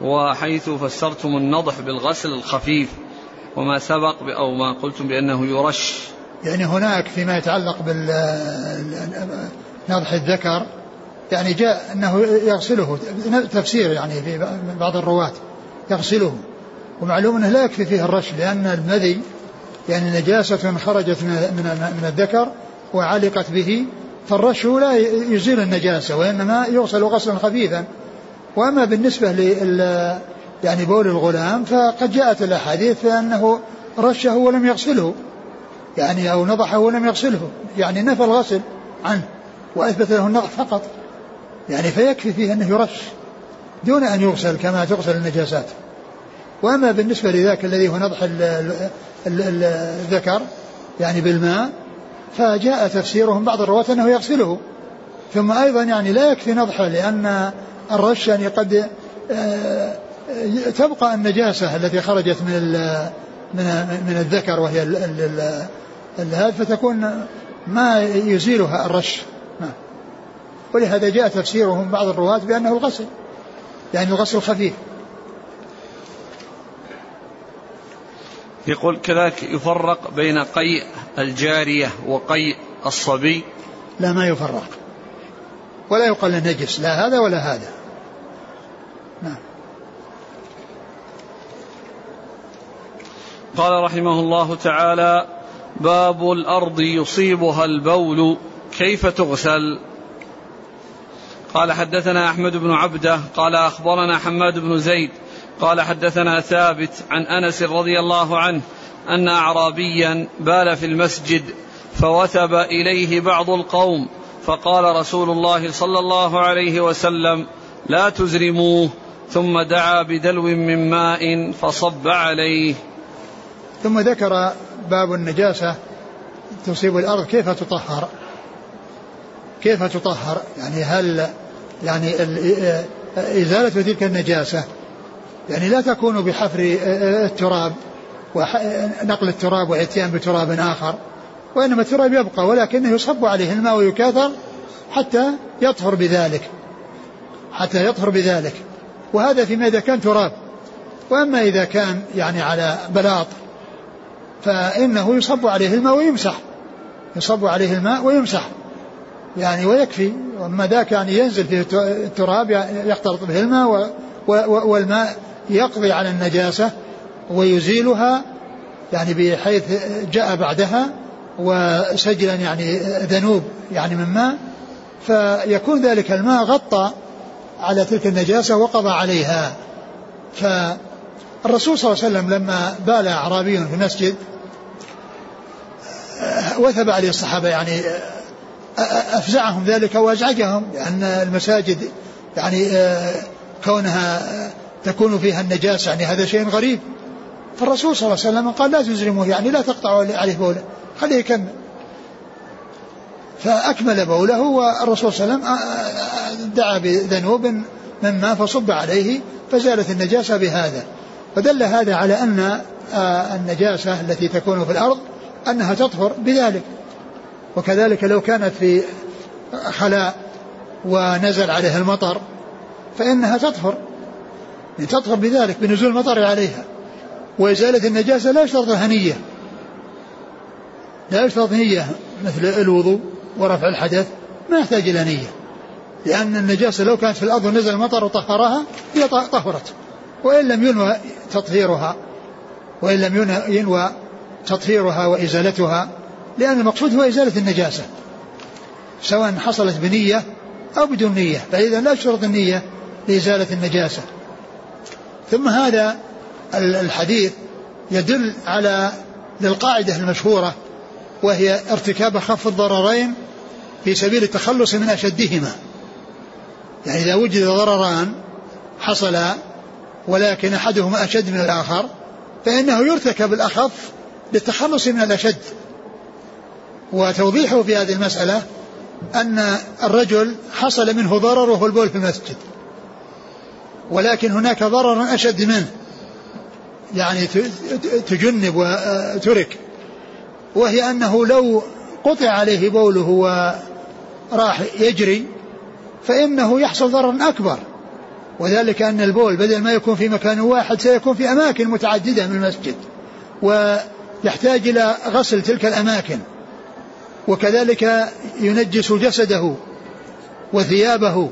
وحيث فسرتم النضح بالغسل الخفيف وما سبق أو ما قلتم بأنه يرش. يعني هناك فيما يتعلق بال نضح الذكر يعني جاء أنه يغسله تفسير يعني في بعض الرواة يغسله. ومعلوم أنه لا يكفي فيه الرش لأن المذي يعني نجاسة خرجت من من الذكر وعلقت به فالرش لا يزيل النجاسة وإنما يغسل غسلا خفيفا. وأما بالنسبة لل يعني بول الغلام فقد جاءت الأحاديث أنه رشه ولم يغسله يعني أو نضحه ولم يغسله يعني نفى الغسل عنه وأثبت له النضح فقط. يعني فيكفي فيه أنه يرش دون أن يغسل كما تغسل النجاسات وأما بالنسبة لذاك الذي هو نضح الذكر يعني بالماء فجاء تفسيرهم بعض الرواة أنه يغسله ثم أيضا يعني لا يكفي نضحه لأن الرش يعني قد آه، تبقى النجاسة التي خرجت من من من الذكر وهي هذا فتكون ما يزيلها الرش. ولهذا جاء تفسيرهم بعض الرواة بأنه الغسل يعني الغسل خفيف. يقول كذلك يفرق بين قيء الجارية وقيء الصبي. لا ما يفرق. ولا يقال نجس لا هذا ولا هذا. نعم. قال رحمه الله تعالى باب الأرض يصيبها البول كيف تغسل؟ قال حدثنا أحمد بن عبدة قال أخبرنا حماد بن زيد قال حدثنا ثابت عن أنس رضي الله عنه أن أعرابيا بال في المسجد فوثب إليه بعض القوم فقال رسول الله صلى الله عليه وسلم لا تزرموه. ثم دعا بدلو من ماء فصب عليه. ثم ذكر باب النجاسة تصيب الأرض كيف تطهر. كيف تطهر؟ يعني هل يعني إزالة تلك النجاسة؟ يعني لا تكون بحفر التراب ونقل التراب واتيان بتراب آخر وإنما التراب يبقى ولكنه يصب عليه الماء ويكاثر حتى يطهر بذلك حتى يطهر بذلك. وهذا فيما إذا كان تراب. وأما إذا كان يعني على بلاط فإنه يصب عليه الماء ويمسح يصب عليه الماء ويمسح. يعني ويكفي. واما ذاك يعني ينزل فيه التراب يختلط به الماء والماء يقضي على النجاسة ويزيلها يعني بحيث جاء بعدها وسجلا يعني ذنوب يعني من ماء فيكون ذلك الماء غطى على تلك النجاسة وقضى عليها. فالرسول صلى الله عليه وسلم لما بال أعرابي في المسجد وثب عليه الصحابة يعني أفزعهم ذلك وأزعجهم لأن المساجد يعني كونها تكون فيها النجاسة يعني هذا شيء غريب. فالرسول صلى الله عليه وسلم قال لا تزرموه يعني لا تقطعوا عليه بوله خليه يكمل. فأكمل بوله والرسول صلى الله عليه وسلم دعا بذنوب من ماء فصب عليه فزالت النجاسة بهذا. فدل هذا على أن النجاسة التي تكون في الأرض أنها تطهر بذلك. وكذلك لو كانت في خلاء ونزل عليها المطر فإنها تطهر. تطهر بذلك بنزول المطر عليها. وإزالة النجاسة لا يشترط نية لا يشترط نية مثل الوضوء ورفع الحدث ما يحتاج إلى نية. لأن النجاسة لو كانت في الأرض ونزل المطر وطهرها هي طهرت. وإن لم ينوى تطهيرها وإن لم ينوى تطهيرها وإزالتها لأن المقصود هو إزالة النجاسة سواء حصلت بنية أو بدون نية فإذا لا يشترط النية لإزالة النجاسة. ثم هذا الحديث يدل على للقاعدة المشهورة وهي ارتكاب أخف الضررين في سبيل التخلص من أشدهما. يعني إذا وجد ضرران حصلا ولكن أحدهما أشد من الآخر فإنه يرتكب الأخف للتخلص من الأشد. وتوضيحه في هذه المسألة أن الرجل حصل منه ضرر وهو البول في المسجد. ولكن هناك ضرر أشد منه. يعني تجنب وترك. وهي أنه لو قطع عليه بوله وراح يجري فإنه يحصل ضرر أكبر. وذلك أن البول بدل ما يكون في مكان واحد سيكون في أماكن متعددة من المسجد ويحتاج إلى غسل تلك الأماكن. وكذلك ينجس جسده وثيابه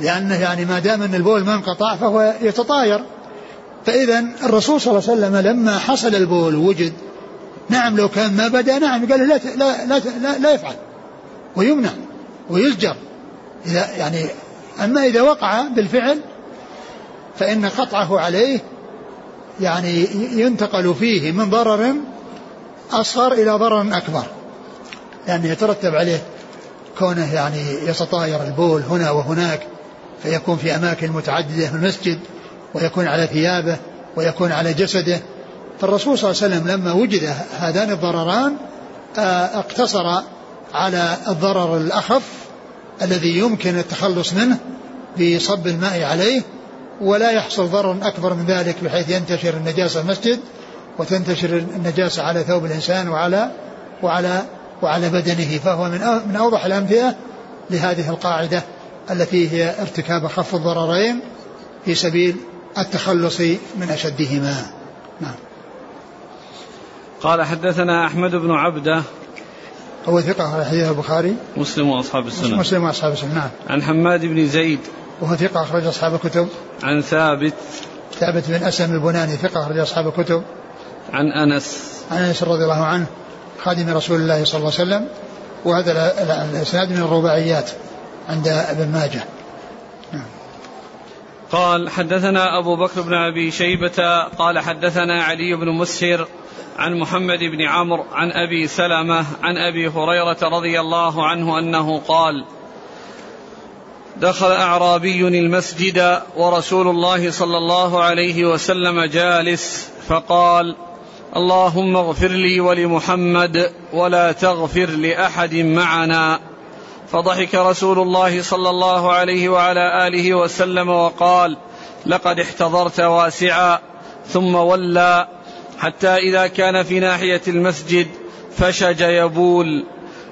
لأنه يعني ما دام أن البول ما انقطع فهو يتطاير. فإذا الرسول صلى الله عليه وسلم لما حصل البول وجد نعم لو كان ما بدأ نعم قال لا لا لا, لا, لا يفعل ويمنع ويزجر. إذا يعني أما إذا وقع بالفعل فإن قطعه عليه يعني ينتقل فيه من ضرر أصغر إلى ضرر أكبر. يعني يترتب عليه كونه يعني يتطاير البول هنا وهناك فيكون في أماكن متعددة في المسجد ويكون على ثيابه ويكون على جسده. فالرسول صلى الله عليه وسلم لما وجد هذان الضرران آه، اقتصر على الضرر الأخف الذي يمكن التخلص منه بصب الماء عليه ولا يحصل ضرر أكبر من ذلك بحيث ينتشر النجاسة المسجد وتنتشر النجاسة على ثوب الإنسان وعلى وعلى وعلى بدنه فهو من من أوضح الأمثلة لهذه القاعدة التي هي ارتكاب خف الضررين في سبيل التخلص من أشدهما. نعم. قال حدثنا أحمد بن عبدة. هو ثقة حديث البخاري. مسلم وأصحاب السنة. مسلم وأصحاب السنة نعم. عن حماد بن زيد. وهو ثقة أخرج أصحاب الكتب. عن ثابت. ثابت بن أسلم البناني ثقة أخرج أصحاب الكتب. عن أنس. عن أنس رضي الله عنه. خادم رسول الله صلى الله عليه وسلم وهذا الإسناد من الرباعيات عند ابن ماجه نعم. قال حدثنا أبو بكر بن أبي شيبة قال حدثنا علي بن مسهر عن محمد بن عمرو عن أبي سلمة عن أبي هريرة رضي الله عنه أنه قال دخل أعرابي المسجد ورسول الله صلى الله عليه وسلم جالس فقال اللهم اغفر لي ولمحمد ولا تغفر لأحد معنا. فضحك رسول الله صلى الله عليه وعلى آله وسلم وقال لقد احتضرت واسعا ثم ولى حتى إذا كان في ناحية المسجد فشج يبول.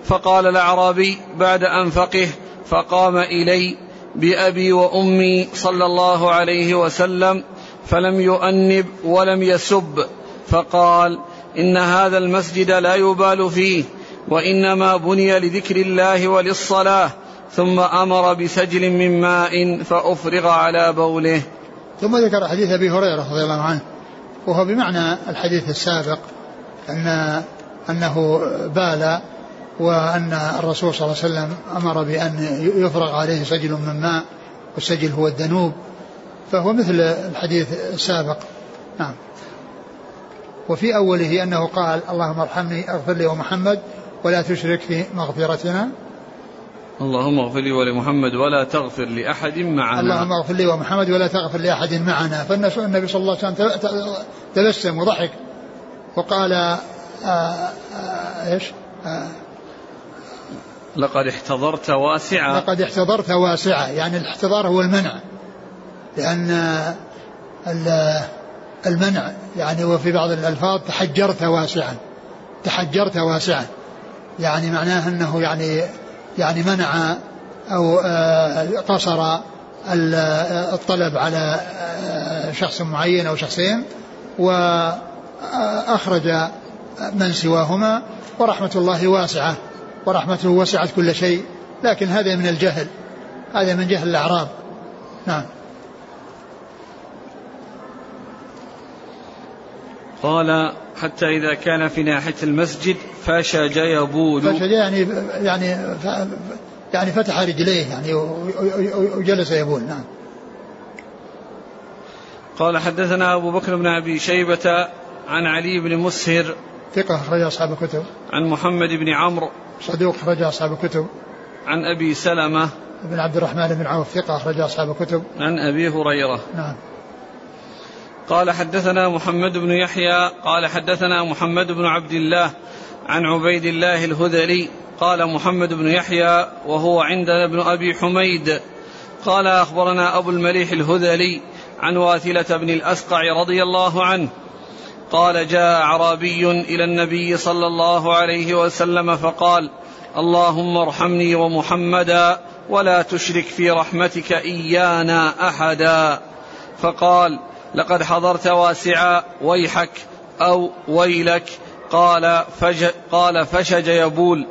فقال الأعرابي بعد أن فقه فقام إلي بأبي وأمي صلى الله عليه وسلم فلم يؤنب ولم يسب فقال إن هذا المسجد لا يبال فيه وإنما بني لذكر الله وللصلاة ثم أمر بسجل من ماء فأفرغ على بوله. ثم ذكر حديث أبي هريرة رضي الله عنه وهو بمعنى الحديث السابق أن أنه بال وأن الرسول صلى الله عليه وسلم أمر بأن يفرغ عليه سجل من ماء والسجل هو الذنوب فهو مثل الحديث السابق. نعم. وفي أوله أنه قال اللهم ارحمني اغفر لي ومحمد ولا تشرك في مغفرتنا. اللهم اغفر لي ولمحمد ولا تغفر لأحد معنا. اللهم اغفر لي ومحمد ولا تغفر لأحد معنا. فالنبي صلى الله عليه وسلم تبسم وضحك. وقال آآ آه، آآ آه، إيش؟ آه لقد احتضرت واسعة. لقد احتضرت واسعة. يعني الاحتضار هو المنع. لأن المنع. يعني وفي بعض الألفاظ تحجرت واسعا. تحجرت واسعا. يعني معناه أنه يعني يعني منع أو آه، قصر الطلب على آه، شخص معين أو شخصين وأخرج من سواهما ورحمة الله واسعة. ورحمته وسعت كل شيء. لكن هذا من الجهل. هذا من جهل الأعراب. نعم. قال حتى إذا كان في ناحية المسجد فشج يبول فشج يعني يعني يعني فتح رجليه يعني وجلس يبول نعم. قال حدثنا أبو بكر بن أبي شيبة عن علي بن مسهر ثقة أخرج أصحاب الكتب. عن محمد بن عمرو صدوق أخرج أصحاب الكتب. عن أبي سلمة بن عبد الرحمن بن عوف ثقة أخرج أصحاب الكتب. عن أبي هريرة. نعم. قال حدثنا محمد بن يحيى قال حدثنا محمد بن عبد الله عن عبيد الله الهذلي قال محمد بن يحيى وهو عندنا ابن أبي حميد. قال أخبرنا أبو المليح الهذلي عن واثلة بن الأسقع رضي الله عنه. قال جاء أعرابي إلى النبي صلى الله عليه وسلم فقال اللهم ارحمني ومحمدا ولا تشرك في رحمتك إيانا أحدا. فقال لقد حضرت واسعا ويحك أو ويلك. قال فج قال فشج يبول.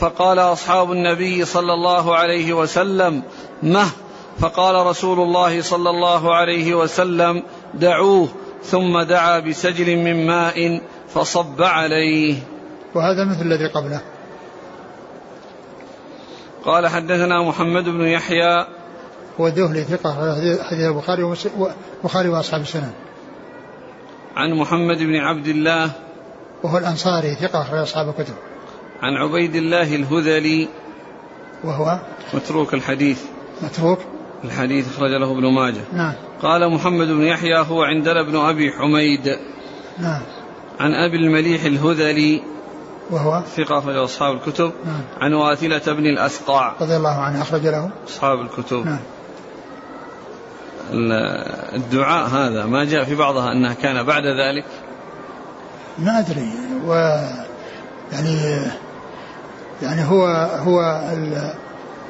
فقال أصحاب النبي صلى الله عليه وسلم مه. فقال رسول الله صلى الله عليه وسلم دعوه. ثم دعا بسجل من ماء فصب عليه. وهذا مثل الذي قبله. قال حدثنا محمد بن يحيى هو الذهلي ثقة حديث البخاري والبخاري وأصحاب السنن. عن محمد بن عبد الله وهو الأنصاري ثقة أخرج أصحاب الكتب. عن عبيد الله الهذلي وهو متروك الحديث. متروك. الحديث أخرج له ابن ماجه. نعم. قال محمد بن يحيى هو عندنا ابن أبي حميد. نعم. عن أبي المليح الهذلي وهو ثقة أخرج أصحاب الكتب. نعم. عن واثلة بن الأسقع. رضي الله عنه أخرج له. أصحاب الكتب. نعم. الدعاء هذا ما جاء في بعضها أنها كان بعد ذلك؟ ما أدري. و يعني يعني هو هو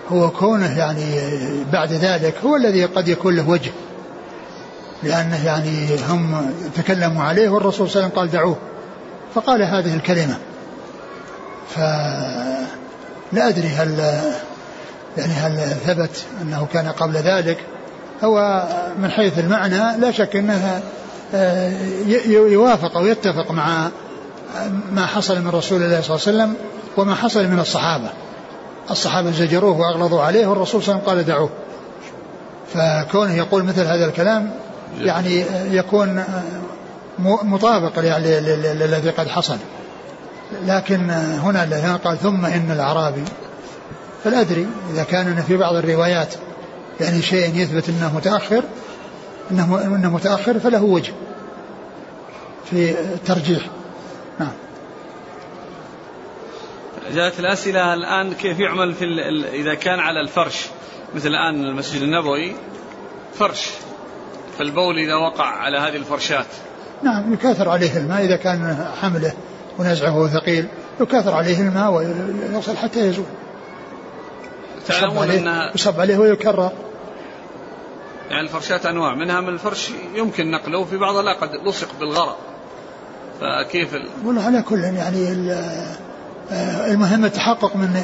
هو كونه يعني بعد ذلك هو الذي قد يكون له وجه. لأنه يعني هم تكلموا عليه والرسول صلى الله عليه وسلم قال دعوه فقال هذه الكلمة. فلا أدري هل يعني هل ثبت أنه كان قبل ذلك. هو من حيث المعنى لا شك أنه آه، يوافق أو يتفق مع ما حصل من رسول الله صلى الله عليه وسلم وما حصل من الصحابة. الصحابة زجروه وأغلظوا عليه والرسول صلى الله عليه وسلم قال دعوه فكونه يقول مثل هذا الكلام يعني يكون مطابق للذي قد حصل. لكن هنا الذي قال ثم إن الأعرابي فلا أدري إذا كان في بعض الروايات يعني شيء يثبت أنه متأخر أنه, أنه متأخر فله وجه في الترجيح نعم. جاءت الأسئلة الآن كيف يعمل في إذا كان على الفرش. مثل الآن المسجد النبوي فرش. فالبول إذا وقع على هذه الفرشات. نعم يكاثر عليه الماء إذا كان حمله ونزعه ثقيل يكاثر عليه الماء ويصل حتى يزول. تعلمون أنها يصب عليه ويكرر. يعني الفرشات أنواع منها من الفرش يمكن نقله وفي بعضها لا قد لصق بالغرق. فكيف ال... والله على كل يعني المهم التحقق من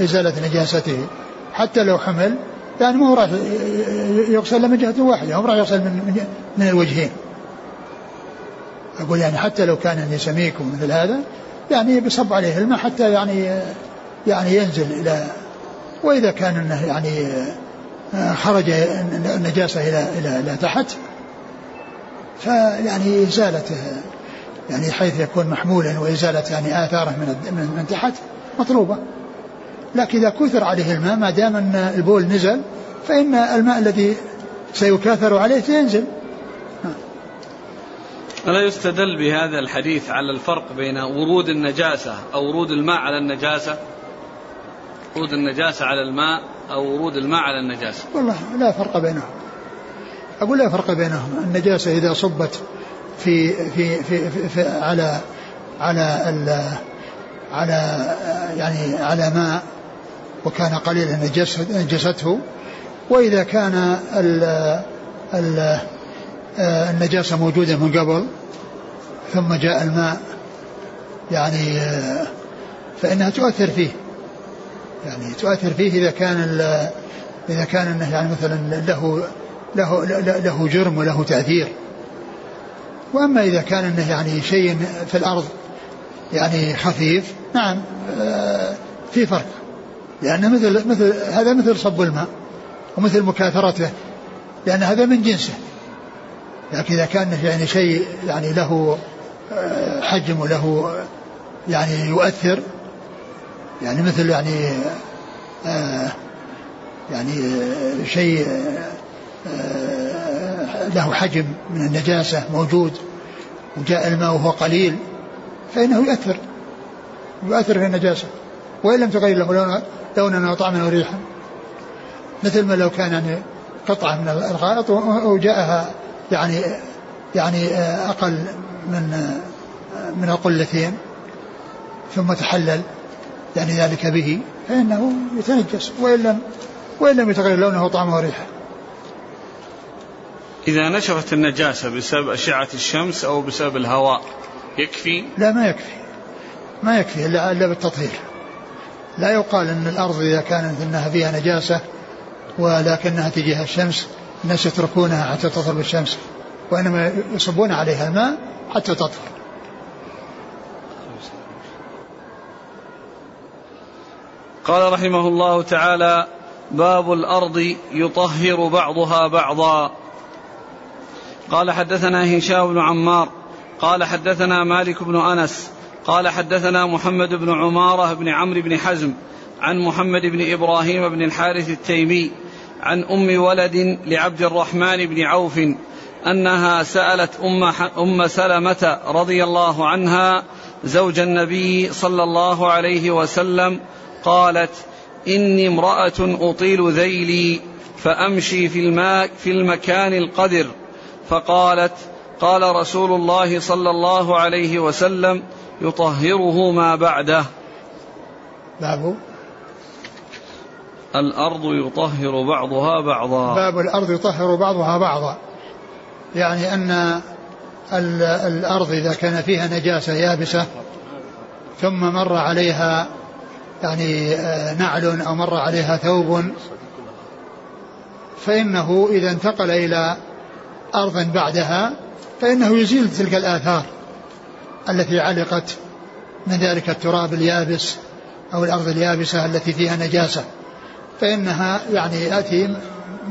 إزالة نجاسته. حتى لو حمل يعني ما هو راح يغسل من جهة واحدة هو راح يغسل من, من الوجهين. أقول يعني حتى لو كان يعني سميك ومثل هذا يعني بصب عليه الماء حتى يعني يعني ينزل إلى وإذا كان إنه يعني خرج النجاسة إلى إلى إلى تحت فيعني إزالته يعني حيث يكون محمولا وإزالة يعني آثاره من من تحت مطلوبة. لكن إذا كثر عليه الماء ما دام أن البول نزل فإن الماء الذي سيكاثر عليه سينزل. ألا يستدل بهذا الحديث على الفرق بين ورود النجاسة أو ورود الماء على النجاسة؟ ورود النجاسة على الماء أو ورود الماء على النجاسة. والله لا فرق بينهم. أقول لا فرق بينهم. النجاسة إذا صبت في في في, في, في على على ال على يعني على ماء وكان قليلا نجسته وإذا كان ال ال النجاسة موجودة من قبل ثم جاء الماء يعني فإنها تؤثر فيه. يعني تؤثر فيه إذا كان إذا كان أنه يعني مثلا له له له جرم وله تأثير. وأما إذا كان أنه يعني شيء في الأرض يعني خفيف نعم آه، في فرق. لأن مثل مثل هذا مثل صب الماء ومثل مكاثرته لأن هذا من جنسه. لكن إذا كان يعني شيء يعني له آه، حجم وله يعني يؤثر يعني مثل يعني آه يعني آه شيء آه له حجم من النجاسة موجود وجاء الماء وهو قليل فإنه يؤثر يؤثر في النجاسة وإن لم تغير له لونا وطعما وريحا مثل ما لو كان يعني قطعة من الغائط وجاءها يعني يعني أقل من من القلتين ثم تحلل يعني ذلك به فإنه يتنجس وإن لم وإن لم يتغير لونه وطعمه وريحه. إذا نشرت النجاسة بسبب أشعة الشمس أو بسبب الهواء يكفي؟ لا ما يكفي ما يكفي إلا إلا بالتطهير. لا يقال أن الأرض إذا كانت أنها فيها نجاسة ولكنها تجاه الشمس الناس يتركونها حتى تطهر بالشمس وإنما يصبون عليها الماء حتى تطهر قال رحمه الله تعالى باب الأرض يطهر بعضها بعضا. قال حدثنا هشام بن عمار قال حدثنا مالك بن أنس قال حدثنا محمد بن عمارة بن عمرو بن حزم عن محمد بن إبراهيم بن الحارث التيمي عن أم ولد لعبد الرحمن بن عوف أنها سألت أم أم سلمة رضي الله عنها زوج النبي صلى الله عليه وسلم قالت إني امرأة أطيل ذيلي فأمشي في الماء في المكان القدر. فقالت قال رسول الله صلى الله عليه وسلم يطهره ما بعده. باب؟ الأرض يطهر بعضها بعضا. باب الأرض يطهر بعضها بعضا. يعني أن الأرض إذا كان فيها نجاسة يابسة ثم مر عليها يعني آه، نعل أو مر عليها ثوب. فإنه إذا انتقل إلى أرض بعدها فإنه يزيل تلك الآثار التي علقت من ذلك التراب اليابس أو الأرض اليابسة التي فيها نجاسة. فإنها يعني يأتي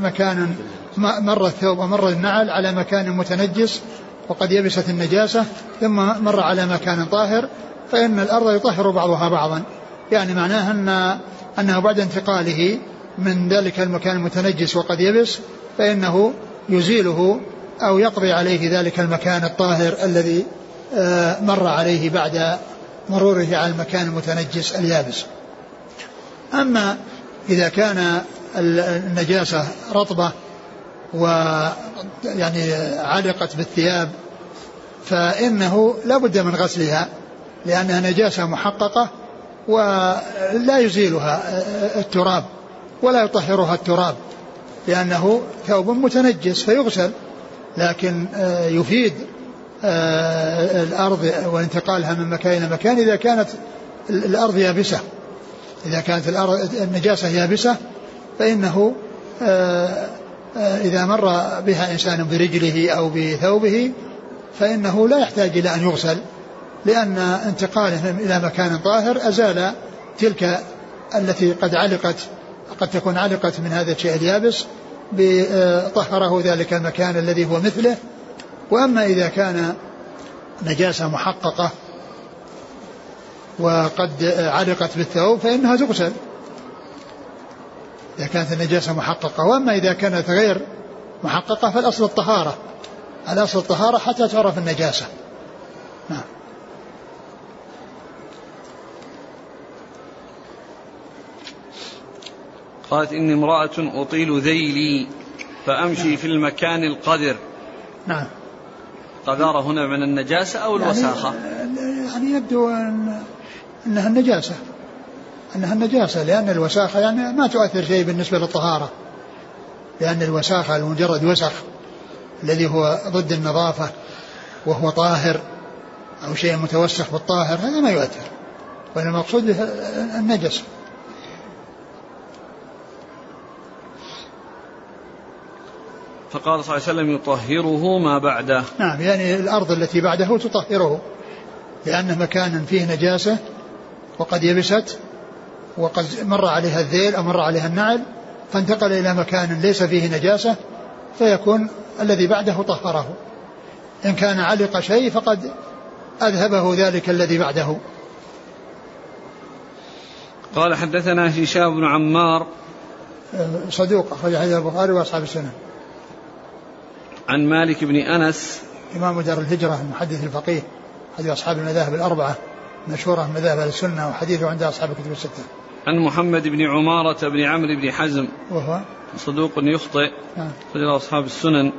مكان مر الثوب ومر النعل على مكان متنجس وقد يبست النجاسة ثم مر على مكان طاهر فإن الأرض يطهر بعضها بعضا. يعني معناه أن أنه بعد انتقاله من ذلك المكان المتنجس وقد يبس فإنه يزيله أو يقضي عليه ذلك المكان الطاهر الذي آه، مر عليه بعد مروره على المكان المتنجس اليابس. أما إذا كان النجاسة رطبة ويعني علقت بالثياب فإنه لا بد من غسلها لأنها نجاسة محققة ولا يزيلها التراب ولا يطهرها التراب لأنه ثوب متنجس فيغسل لكن يفيد الأرض وانتقالها من مكان إلى مكان إذا كانت الأرض يابسة. إذا كانت الأرض النجاسة يابسة فإنه إذا مر بها إنسان برجله أو بثوبه فإنه لا يحتاج إلى أن يغسل. لأن انتقاله إلى مكان طاهر أزال تلك التي قد علقت قد تكون علقت من هذا الشيء اليابس طهره ذلك المكان الذي هو مثله. وأما إذا كان نجاسة محققة وقد علقت بالثوب فإنها تغسل. إذا كانت النجاسة محققة. وأما إذا كانت غير محققة فالأصل الطهارة. الأصل الطهارة حتى تعرف النجاسة. نعم. قالت إني امرأة أطيل ذيلي فأمشي نعم. في المكان القذر. نعم. قذارة هنا من النجاسة أو يعني الوساخة؟ يعني, يعني يبدو أن أنها النجاسة. أنها النجاسة لأن الوساخة يعني ما تؤثر شيء بالنسبة للطهارة. لأن الوساخة المجرد وسخ الذي هو ضد النظافة وهو طاهر أو شيء متوسخ بالطاهر هذا ما يؤثر. وإنما المقصود النجس. فقال صلى الله عليه وسلم يطهره ما بعده. نعم يعني الأرض التي بعده تطهره لأنه مكان فيه نجاسة وقد يبست وقد مر عليها الذيل أو مر عليها النعل فانتقل إلى مكان ليس فيه نجاسة فيكون الذي بعده طهره. إن كان علق شيء فقد أذهبه ذلك الذي بعده. قال حدثنا هشام بن عمار. صدوق أخرج حديث البخاري وأصحاب السنة. عن مالك بن أنس. إمام دار الهجرة المحدث الفقيه حديث أصحاب المذاهب الأربعة مشهورة من مذاهب السنة وحديثه عند أصحاب الكتب الستة. عن محمد بن عمارة بن عمرو بن حزم. وهو؟ صدوق يخطئ. نعم. أصحاب السنن.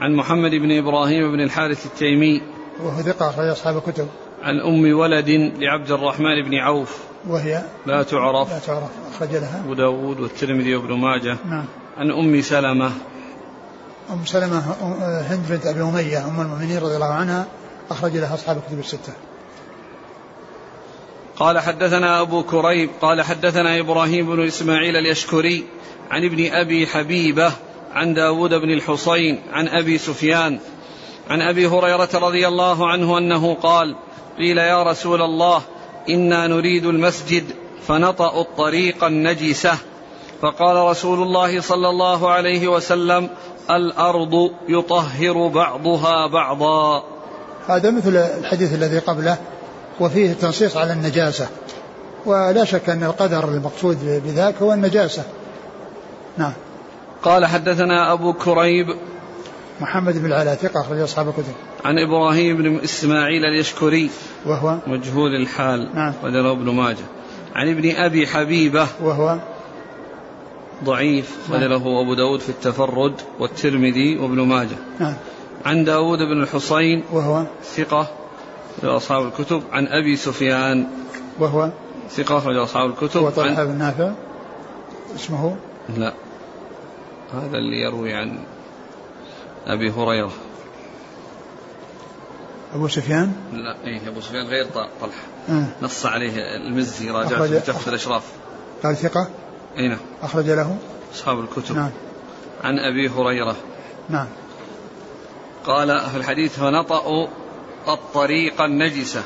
عن محمد بن إبراهيم بن الحارث التيمي. وهو ثقة أخرج أصحاب الكتب. عن أم ولد لعبد الرحمن بن عوف. وهي؟ لا تعرف. لا تعرف. أخرج لها. أبو داود والترمذي وابن ماجه. نعم. عن أم سلمة. أم سلمة هند بنت أبي أمية أم المؤمنين رضي الله عنها أخرج لها أصحاب الكتب الستة. قال حدثنا أبو كريب قال حدثنا إبراهيم بن إسماعيل اليشكري عن ابن أبي حبيبة عن داود بن الحصين عن أبي سفيان عن أبي هريرة رضي الله عنه أنه قال قيل يا رسول الله إنا نريد المسجد فنطأ الطريق النجسة. فقال رسول الله صلى الله عليه وسلم الأرض يطهر بعضها بعضا. هذا مثل الحديث الذي قبله وفيه تنصيص على النجاسة. ولا شك أن القدر المقصود بذاك هو النجاسة. نعم. قال حدثنا أبو كريب محمد بن العلاء ثقة أخرج أصحاب الكتب. عن إبراهيم بن إسماعيل اليشكري وهو؟ مجهول الحال نعم. ابن ماجه. عن ابن أبي حبيبة وهو؟ ضعيف. نعم. أبو داود في التفرد والترمذي وابن ماجه. نعم. عن داود بن الحصين وهو؟ ثقة أصحاب الكتب. عن أبي سفيان وهو؟ ثقة أخرج أصحاب الكتب وطلحة بن نافع. اسمه؟ لا. هذا اللي يروي عن أبي هريرة. أبو سفيان؟ لا إيه أبو سفيان غير طلحة. آه. نص عليه المزي راجع في تحفة الأشراف. قال ثقة؟ أي نعم أخرج له. أصحاب الكتب. نعم. عن أبي هريرة. نعم. قال في الحديث فنطأوا الطريق النجسة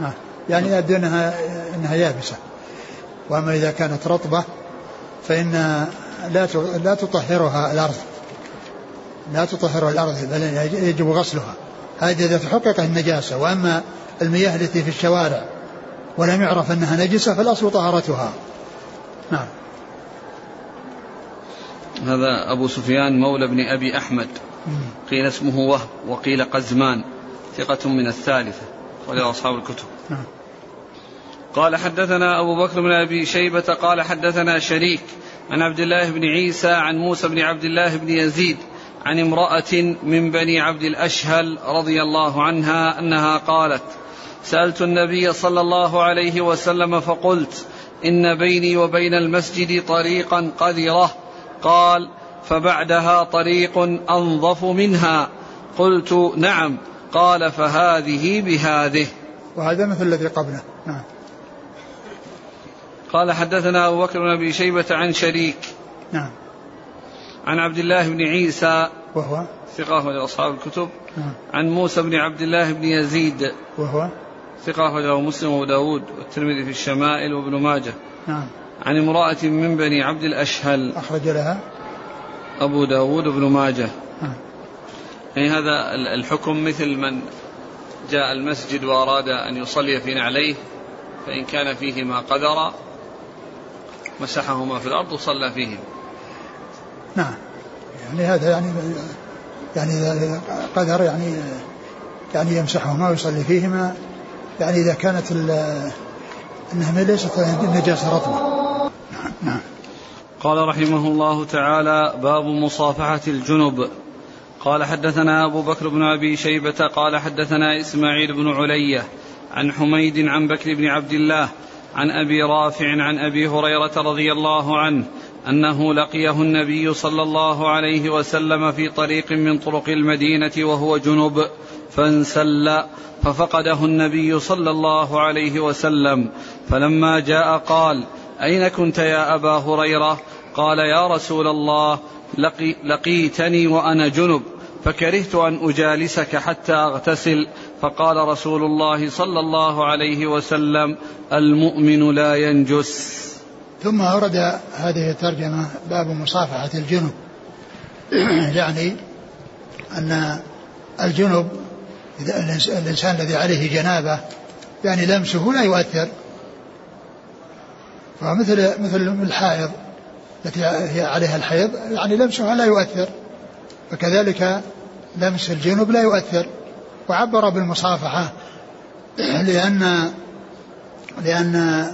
نعم. يعني يبدو أنها أنها يابسة. وأما إذا كانت رطبة فإن لا لا تطهرها الأرض. لا تطهرها الأرض بل يجب غسلها. هذه إذا تحقق النجاسة. وأما المياه التي في الشوارع ولم يعرف أنها نجسة فالأصل طهارتها. نعم. هذا أبو سفيان مولى بن أبي أحمد. قيل اسمه وهب وقيل قزمان ثقة من الثالثة وله أصحاب الكتب. نعم. قال حدثنا أبو بكر بن أبي شيبة قال حدثنا شريك عن عبد الله بن عيسى عن موسى بن عبد الله بن يزيد عن امرأة من بني عبد الأشهل رضي الله عنها أنها قالت سألت النبي صلى الله عليه وسلم فقلت إن بيني وبين المسجد طريقا قذرة. قال فبعدها طريق أنظف منها. قلت نعم. قال فهذه بهذه. وهذا مثل الذي قبله. نعم. قال حدثنا أبو بكر بن أبي شيبة عن شريك. نعم. عن عبد الله بن عيسى. وهو؟ ثقة أخرج أصحاب الكتب. نعم. عن موسى بن عبد الله بن يزيد. وهو؟ ثقة أخرجه مسلم وأبو داود والترمذي في الشمائل وابن ماجه. نعم. عن امرأة من بني عبد الأشهل. أخرج لها. أبو داود وابن ماجه. نعم يعني هذا الحكم مثل من جاء المسجد وأراد أن يصلي في نعليه فإن كان فيهما قدر مسحهما في الأرض وصلى فيهم نعم. يعني هذا يعني يعني إذا قدر يعني يعني يمسحهما ويصلي فيهما. يعني إذا كانت أنها ليست النجاسة رطبة. نعم. قال رحمه الله تعالى باب مصافحة الجنب. قال حدثنا أبو بكر بن أبي شيبة قال حدثنا إسماعيل بن علية عن حميد عن بكر بن عبد الله عن أبي رافع عن أبي هريرة رضي الله عنه أنه لقيه النبي صلى الله عليه وسلم في طريق من طرق المدينة وهو جنب فانسل ففقده النبي صلى الله عليه وسلم. فلما جاء قال أين كنت يا أبا هريرة؟ قال يا رسول الله لقي لقيتني وأنا جنب فكرهت أن أجالسك حتى أغتسل. فقال رسول الله صلى الله عليه وسلم المؤمن لا ينجس. ثم أورد هذه الترجمة باب مصافحة الجنب. يعني أن الجنب الإنسان الذي عليه جنابة يعني لمسه لا يؤثر. فمثل مثل الحائض التي هي عليها الحيض يعني لمسها لا يؤثر فكذلك لمس الجنب لا يؤثر وعبر بالمصافحة لأن لأن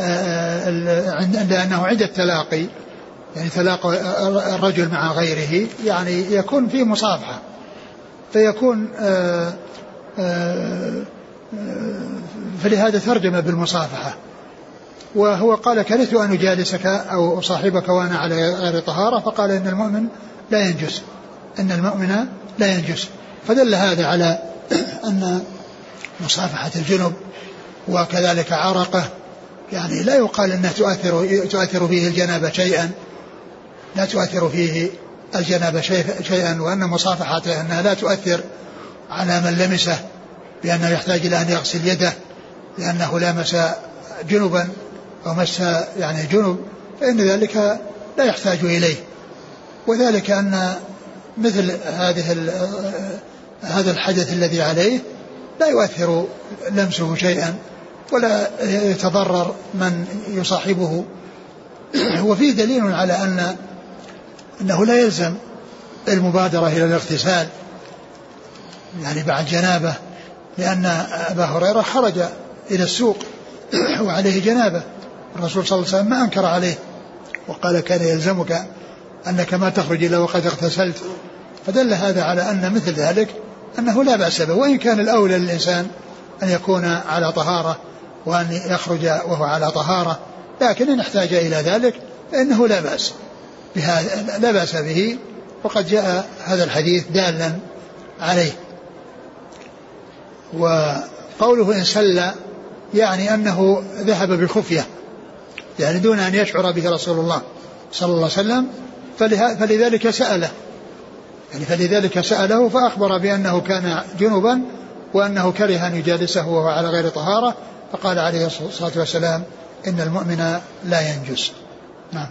آه، لأنه عند التلاقي يعني تلاقى الرجل مع غيره يعني يكون فيه مصافحة فيكون آه، آه، فلهذا ترجم بالمصافحة. وهو قال كرهت أن أجالسك أو أصاحبك وأنا على غير طهارة فقال إن المؤمن لا ينجس. أن المؤمن لا ينجس. فدل هذا على أن مصافحة الجنب وكذلك عرقة يعني لا يقال أنها تؤثر تؤثر فيه الجنابة شيئا. لا تؤثر فيه الجنابة شيئا وأن مصافحته أنها لا تؤثر على من لمسه بأنه يحتاج إلى أن يغسل يده لأنه لامس جنبا أو مس يعني جنب فإن ذلك لا يحتاج إليه. وذلك أن مثل هذه هذا الحدث الذي عليه لا يؤثر لمسه شيئا ولا يتضرر من يصاحبه. وفيه دليل على أن أنه لا يلزم المبادرة إلى الاغتسال يعني بعد جنابة لأن أبا هريرة خرج إلى السوق وعليه جنابة. الرسول صلى الله عليه وسلم ما أنكر عليه وقال كان يلزمك أنك ما تخرج إلا وقد اغتسلت. فدل هذا على أن مثل ذلك أنه لا بأس به. وإن كان الأولى للإنسان أن يكون على طهارة وأن يخرج وهو على طهارة لكن إن احتاج إلى ذلك فإنه لا بأس بهذا لا بأس به. وقد جاء هذا الحديث دالا عليه. وقوله إن سل يعني أنه ذهب بالخفية. يعني دون أن يشعر به رسول الله صلى الله عليه وسلم فلذلك سأله. يعني فلذلك سأله فأخبر بأنه كان جنبا وأنه كره أن يجالسه وهو على غير طهارة فقال عليه الصلاة والسلام إن المؤمن لا ينجس. نعم.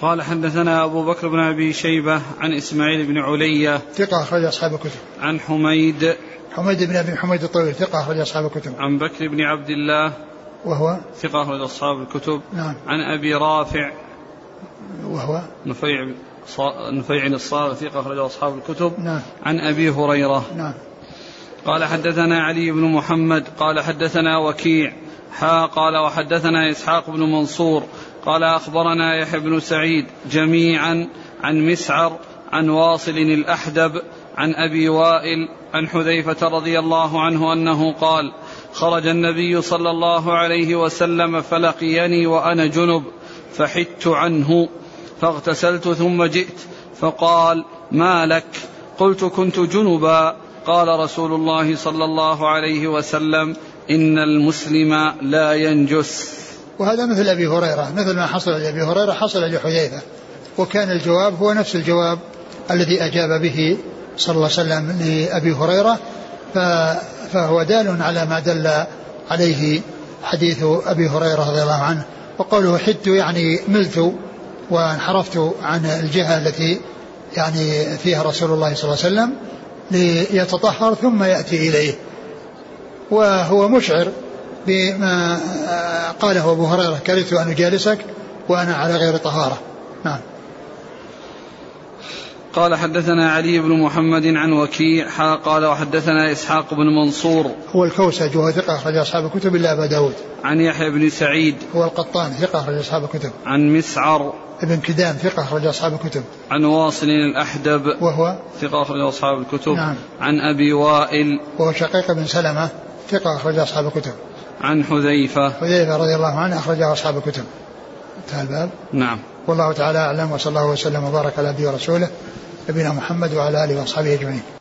قال حدثنا أبو بكر بن أبي شيبة عن إسماعيل بن علية ثقة أخرج أصحاب الكتب. عن حميد حميد بن أبي حميد الطويل ثقة أخرج أصحاب الكتب. عن بكر بن عبد الله وهو ثقة أخرج أصحاب الكتب. نعم. عن أبي رافع. وهو نفيع نفيع الصاغ ثقة أخرج أصحاب الكتب. نعم. عن أبي هريرة. نعم. قال حدثنا علي بن محمد قال حدثنا وكيع. حا قال وحدثنا إسحاق بن منصور. قال أخبرنا يحيى بن سعيد جميعا عن مسعر عن واصل الأحدب عن أبي وائل عن حذيفة رضي الله عنه أنه قال خرج النبي صلى الله عليه وسلم فلقيني وأنا جنب فحدت عنه فاغتسلت ثم جئت فقال ما لك؟ قلت كنت جنبا. قال رسول الله صلى الله عليه وسلم إن المسلم لا ينجس. وهذا مثل أبي هريرة مثل ما حصل لأبي هريرة حصل لحذيفة وكان الجواب هو نفس الجواب الذي أجاب به صلى الله عليه وسلم لأبي هريرة فهو دال على ما دل عليه حديث أبي هريرة رضي الله عنه وقوله حدت يعني ملت وانحرفت عن الجهة التي يعني فيها رسول الله صلى الله عليه وسلم ليتطهر ثم يأتي إليه. وهو مشعر بما قاله أبو هريرة كرهت أن أجالسك وأنا على غير طهارة. نعم. قال حدثنا علي بن محمد عن وكيع قال وحدثنا إسحاق بن منصور. هو الكوسج وهو ثقة أخرج أصحاب الكتب إلا أبا داود. عن يحيى بن سعيد. هو القطان ثقة أخرج أصحاب الكتب. عن مسعر. ابن كدام ثقة أخرج أصحاب الكتب. عن واصل الأحدب. وهو؟ ثقة أخرج أصحاب الكتب. نعم. عن أبي وائل. وهو شقيق بن سلمة ثقة أخرج أصحاب الكتب. عن حذيفة. حذيفة رضي الله عنه أخرجه أصحاب الكتب. انتهى الباب. نعم. والله تعالى أعلم وصلى الله وسلم وبارك على نبيه ورسوله نبينا محمد وعلى آله وأصحابه أجمعين.